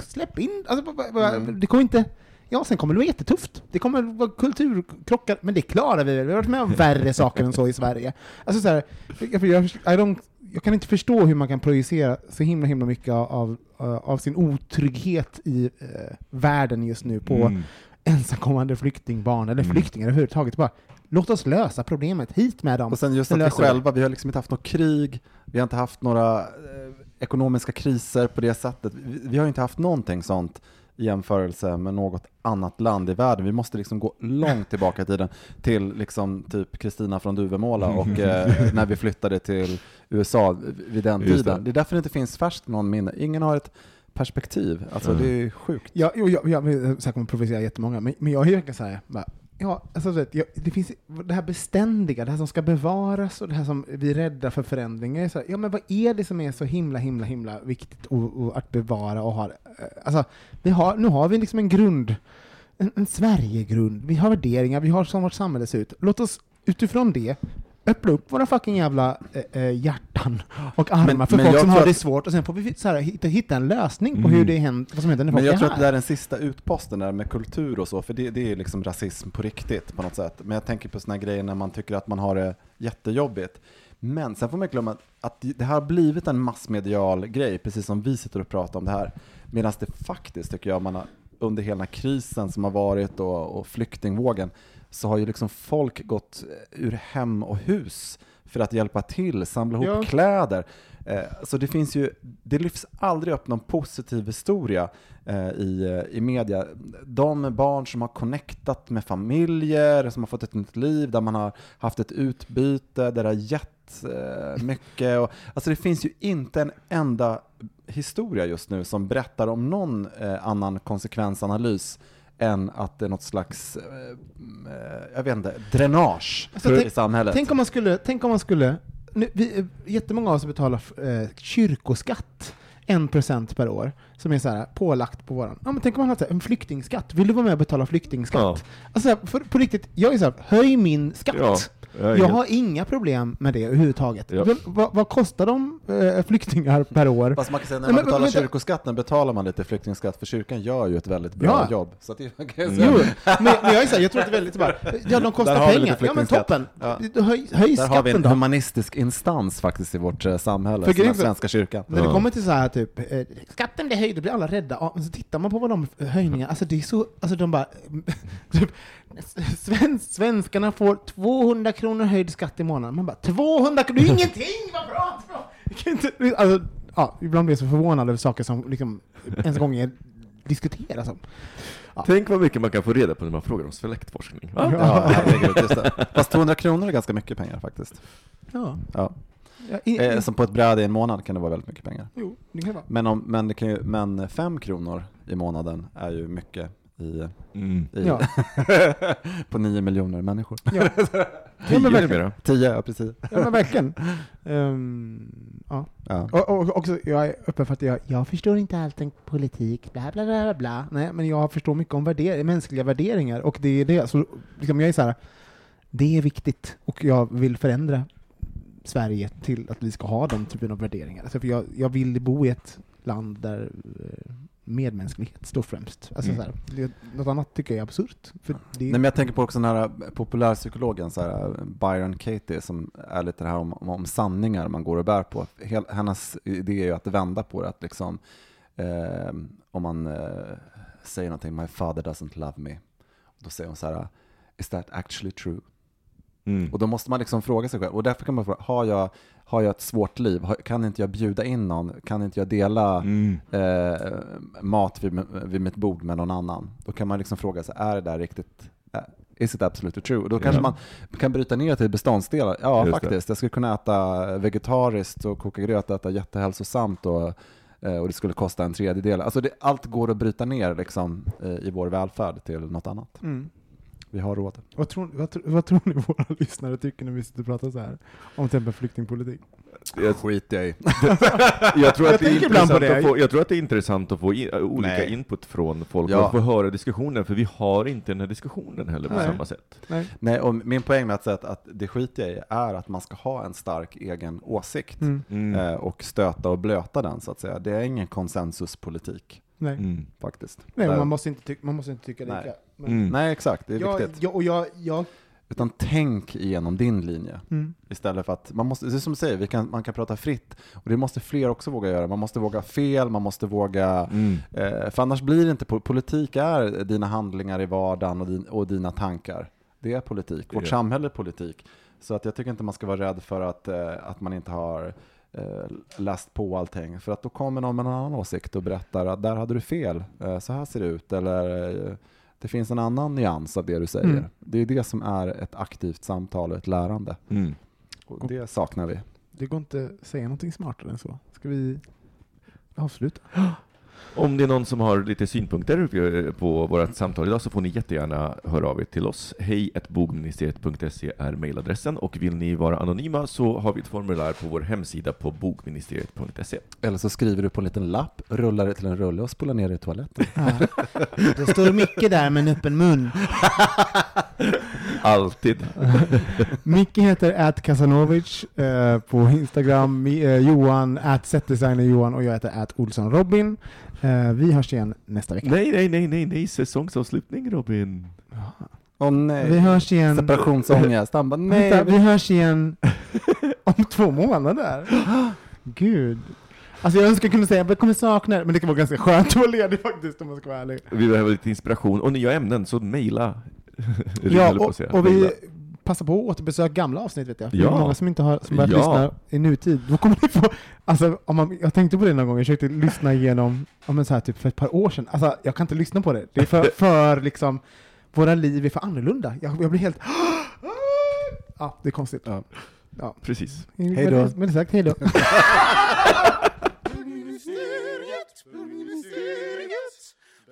Släpp in, alltså, bara- bara- Mm. det kommer inte... Ja, sen kommer det vara jättetufft. Det kommer vara kulturkrockar, men det klarar vi väl. Vi har varit med om värre saker än så i Sverige. Alltså så här, jag, jag, I don't, jag kan inte förstå hur man kan projicera så himla himla mycket av, av sin otrygghet i eh, världen just nu på Mm. ensamkommande flyktingbarn, eller Mm. flyktingar överhuvudtaget. Bara, låt oss lösa problemet, hit med dem. Och sen just Sen att vi. själva, vi har liksom inte haft något krig, vi har inte haft några eh, ekonomiska kriser på det sättet. Vi, vi har inte haft någonting sånt i jämförelse med något annat land i världen. Vi måste liksom gå långt tillbaka i tiden till liksom typ Kristina från Duvemåla och eh, när vi flyttade till USA vid den Just tiden. det. Det. är därför det inte finns färskt någon minne. Ingen har ett perspektiv. Alltså Mm. det är sjukt. Ja, jo, jag, jag, jag så här kommer provocera jättemånga, men, men jag är verkligen såhär, bara, ja, alltså, vet, jag, det finns det här beständiga, det här som ska bevaras och det här som vi är rädda för förändringar. Så här, ja, men vad är det som är så himla, himla, himla viktigt och, och att bevara och ha? Eh, alltså, vi har, nu har vi liksom en grund, en, en Sverigegrund, vi har värderingar, vi har som vårt samhälle ser ut. Låt oss utifrån det öppna upp våra fucking jävla eh, eh, hjärtan och armar Men- för men folk som har det svårt och sen får vi så här, hitta, hitta en lösning på Mm. hur det händer, vad som händer när folk Men jag är tror här. att det där är den sista utposten där med kultur och så, för det, det är liksom rasism på riktigt på något sätt. Men jag tänker på sådana grejer när man tycker att man har det jättejobbigt. Men sen får man glömma att, att det här har blivit en massmedial grej, precis som vi sitter och pratar om det här. Medan det faktiskt, tycker jag, man har, under hela krisen som har varit och, och flyktingvågen, så har ju liksom folk gått ur hem och hus för att hjälpa till, samla ihop Ja. kläder. Eh, så det finns ju, det lyfts aldrig upp någon positiv historia eh, i, i media. De barn som har connectat med familjer, som har fått ett nytt liv, där man har haft ett utbyte, där det har gett eh, mycket. Och, alltså det finns ju inte en enda historia just nu som berättar om någon eh, annan konsekvensanalys än att det är något slags, eh, eh, jag vet inte, dränage Alltså, i tänk- samhället. Tänk om man skulle, tänk om man skulle nu, vi, eh, jättemånga av oss betalar eh, kyrkoskatt, en procent per år, som är så här pålagt på våran. Ja, men tänk om man hade så här, en flyktingskatt. Vill du vara med och betala flyktingskatt? Ja. Alltså, för, på riktigt, jag är så här, höj min skatt. Ja, jag jag har inga problem med det överhuvudtaget. Ja. Men, vad, vad kostar de eh, flyktingar per år? Fast man kan säga när man men- betalar vänta. kyrkoskatten betalar man lite flyktingskatt för kyrkan gör ju ett väldigt bra Ja. jobb. Så att det, man kan säga- Jo, men, men jag är så här, jag tror att det är väldigt så bara, ja de kostar pengar. Ja men toppen. Ja. Höj, höj Där har vi en då. humanistisk instans faktiskt i vårt eh, samhälle, För som Svenska kyrkan. När det kommer till så här typ, eh, skatten blir höjd, då blir alla rädda. Ja, men så tittar man på vad de höjningar, alltså det är så, alltså de bara, typ, svensk, svenskarna får 200 kronor höjd skatt i månaden. Man bara, 200 kronor, det är ingenting, vad bra! Alltså, ja, ibland blir jag så förvånad över saker som liksom ens gånger diskuteras om. Tänk vad mycket man kan få reda på när man frågar om släktforskning. Ja. Ja. Fast 200 kronor är ganska mycket pengar faktiskt. Ja. Ja. Ja, i, Eh, som på ett bräde i en månad kan det vara väldigt mycket pengar. jo, det kan vara. Men, om, men, det kan ju, men fem kronor i månaden är ju mycket i, Mm. i Ja. på nio miljoner människor. Ja. Ja, Tio men verkligen. mera. Tio, ja precis. Ja, men verkligen. Ehm, ja. Ja. Och, och också, jag är öppen för att jag, jag förstår inte allt om politik, bla bla bla bla, bla. Nej, men jag förstår mycket om värder, mänskliga värderingar och det är det. Så liksom jag är så här, det är viktigt och jag vill förändra Sverige till att vi ska ha den typen av värderingar. Alltså för jag, jag vill bo i ett land där, eh, medmänsklighet står främst. Alltså, Mm. så här, något annat tycker jag är absurt. För det, Nej, men jag tänker på också den här populärpsykologen, så här, Byron Katie, som är lite det här om, om, om sanningar man går och bär på. Hel, hennes idé är ju att vända på det, att liksom, eh, om man eh, säger någonting, my father doesn't love me, då säger hon så här, is that actually true? Mm. Och då måste man liksom fråga sig själv, och därför kan man fråga, har jag, har jag ett svårt liv? Kan inte jag bjuda in någon? Kan inte jag dela Mm. eh, mat vid, vid mitt bord med någon annan? Då kan man liksom fråga sig, är det där riktigt, eh, is it absolutely true? Och då kanske Ja. man kan bryta ner det till beståndsdelar. Ja, Just det. faktiskt. Jag skulle kunna äta vegetariskt och koka gröt, äta jättehälsosamt och, eh, och det skulle kosta en tredjedel. Alltså det, allt går att bryta ner liksom, eh, i vår välfärd till något annat. mm. Vi har råd. vad, tror, vad, tror- vad tror ni våra lyssnare tycker när vi sitter och pratar så här om till exempel flyktingpolitik? Jag, skiter jag i. jag, tror Jag att det är intressant att få, jag tror att det är intressant att få in, olika Nej. input från folk Ja. och få höra diskussionen, för vi har inte den här diskussionen heller på Nej. samma sätt. Nej. Nej, och min poäng med att säga att, att det skiter jag i är att man ska ha en stark egen åsikt Mm. Mm. eh, och stöta och blöta den så att säga. Det är ingen konsensuspolitik Nej. Mm. faktiskt. Nej, man, måste inte tycka, man måste inte tycka Nej. lika. Men Mm. Nej, exakt. Det är jag, viktigt. jag, och jag, jag, Utan tänk igenom din linje mm. istället för att man måste, det är som du säger, vi kan, man kan prata fritt och det måste fler också våga göra. Man måste våga fel, man måste våga Mm. Eh, för annars blir det inte, po- politik är dina handlingar i vardagen och, din, och dina tankar. Det är politik, vårt Ja. samhälle är politik. Så att jag tycker inte man ska vara rädd för att, eh, att man inte har eh, läst på allting. För att då kommer någon med en annan åsikt och berättar att där hade du fel, eh, så här ser det ut. Eller eh, det finns en annan nyans av det du säger. Mm. Det är det som är ett aktivt samtal och ett lärande. Mm. Och det saknar vi. det går inte att säga någonting smartare än så. Ska vi avsluta? Om det är någon som har lite synpunkter på vårt samtal idag så får ni jättegärna höra av er till oss. Hej bogministeriet.se är mejladressen och vill ni vara anonyma så har vi ett formulär på vår hemsida på bogministeriet.se. Eller så skriver du på en liten lapp, rullar det till en rulle och spolar ner det i toaletten. Ja. Det står Micke där med en öppen mun. Alltid. Micke heter at Kasanovic eh, på Instagram, eh, Johan at setdesigner Johan och jag heter at Olsson Robin. Eh, vi hörs igen nästa vecka. Nej, nej, nej, nej, nej, säsongsavslutning Robin. Åh nej. Vi hörs igen. Separationsångest. Han bara, nej. Vänta, vi hörs igen om två månader. Gud. Alltså jag önskar jag kunde säga att jag kommer sakna er, men det kan vara ganska skönt att vara ledig faktiskt om man ska vara ärlig. Vi behöver lite inspiration och nya ämnen, så mejla. Ja, och, och vi Passar på att återbesöka gamla avsnitt vet jag. För Ja. Det är många som inte har som börjat Ja. lyssna i nutid. Då kommer ni få, alltså, om man, jag tänkte på det någon gång, jag försökte lyssna igenom, men så här, typ för ett par år sedan. Alltså, jag kan inte lyssna på det. Det är för, för liksom, våra liv är för annorlunda. Jag, jag blir helt... Ja, det är konstigt. Ja. Ja. Precis. Hej då. Med det- Med det sagt, hej då.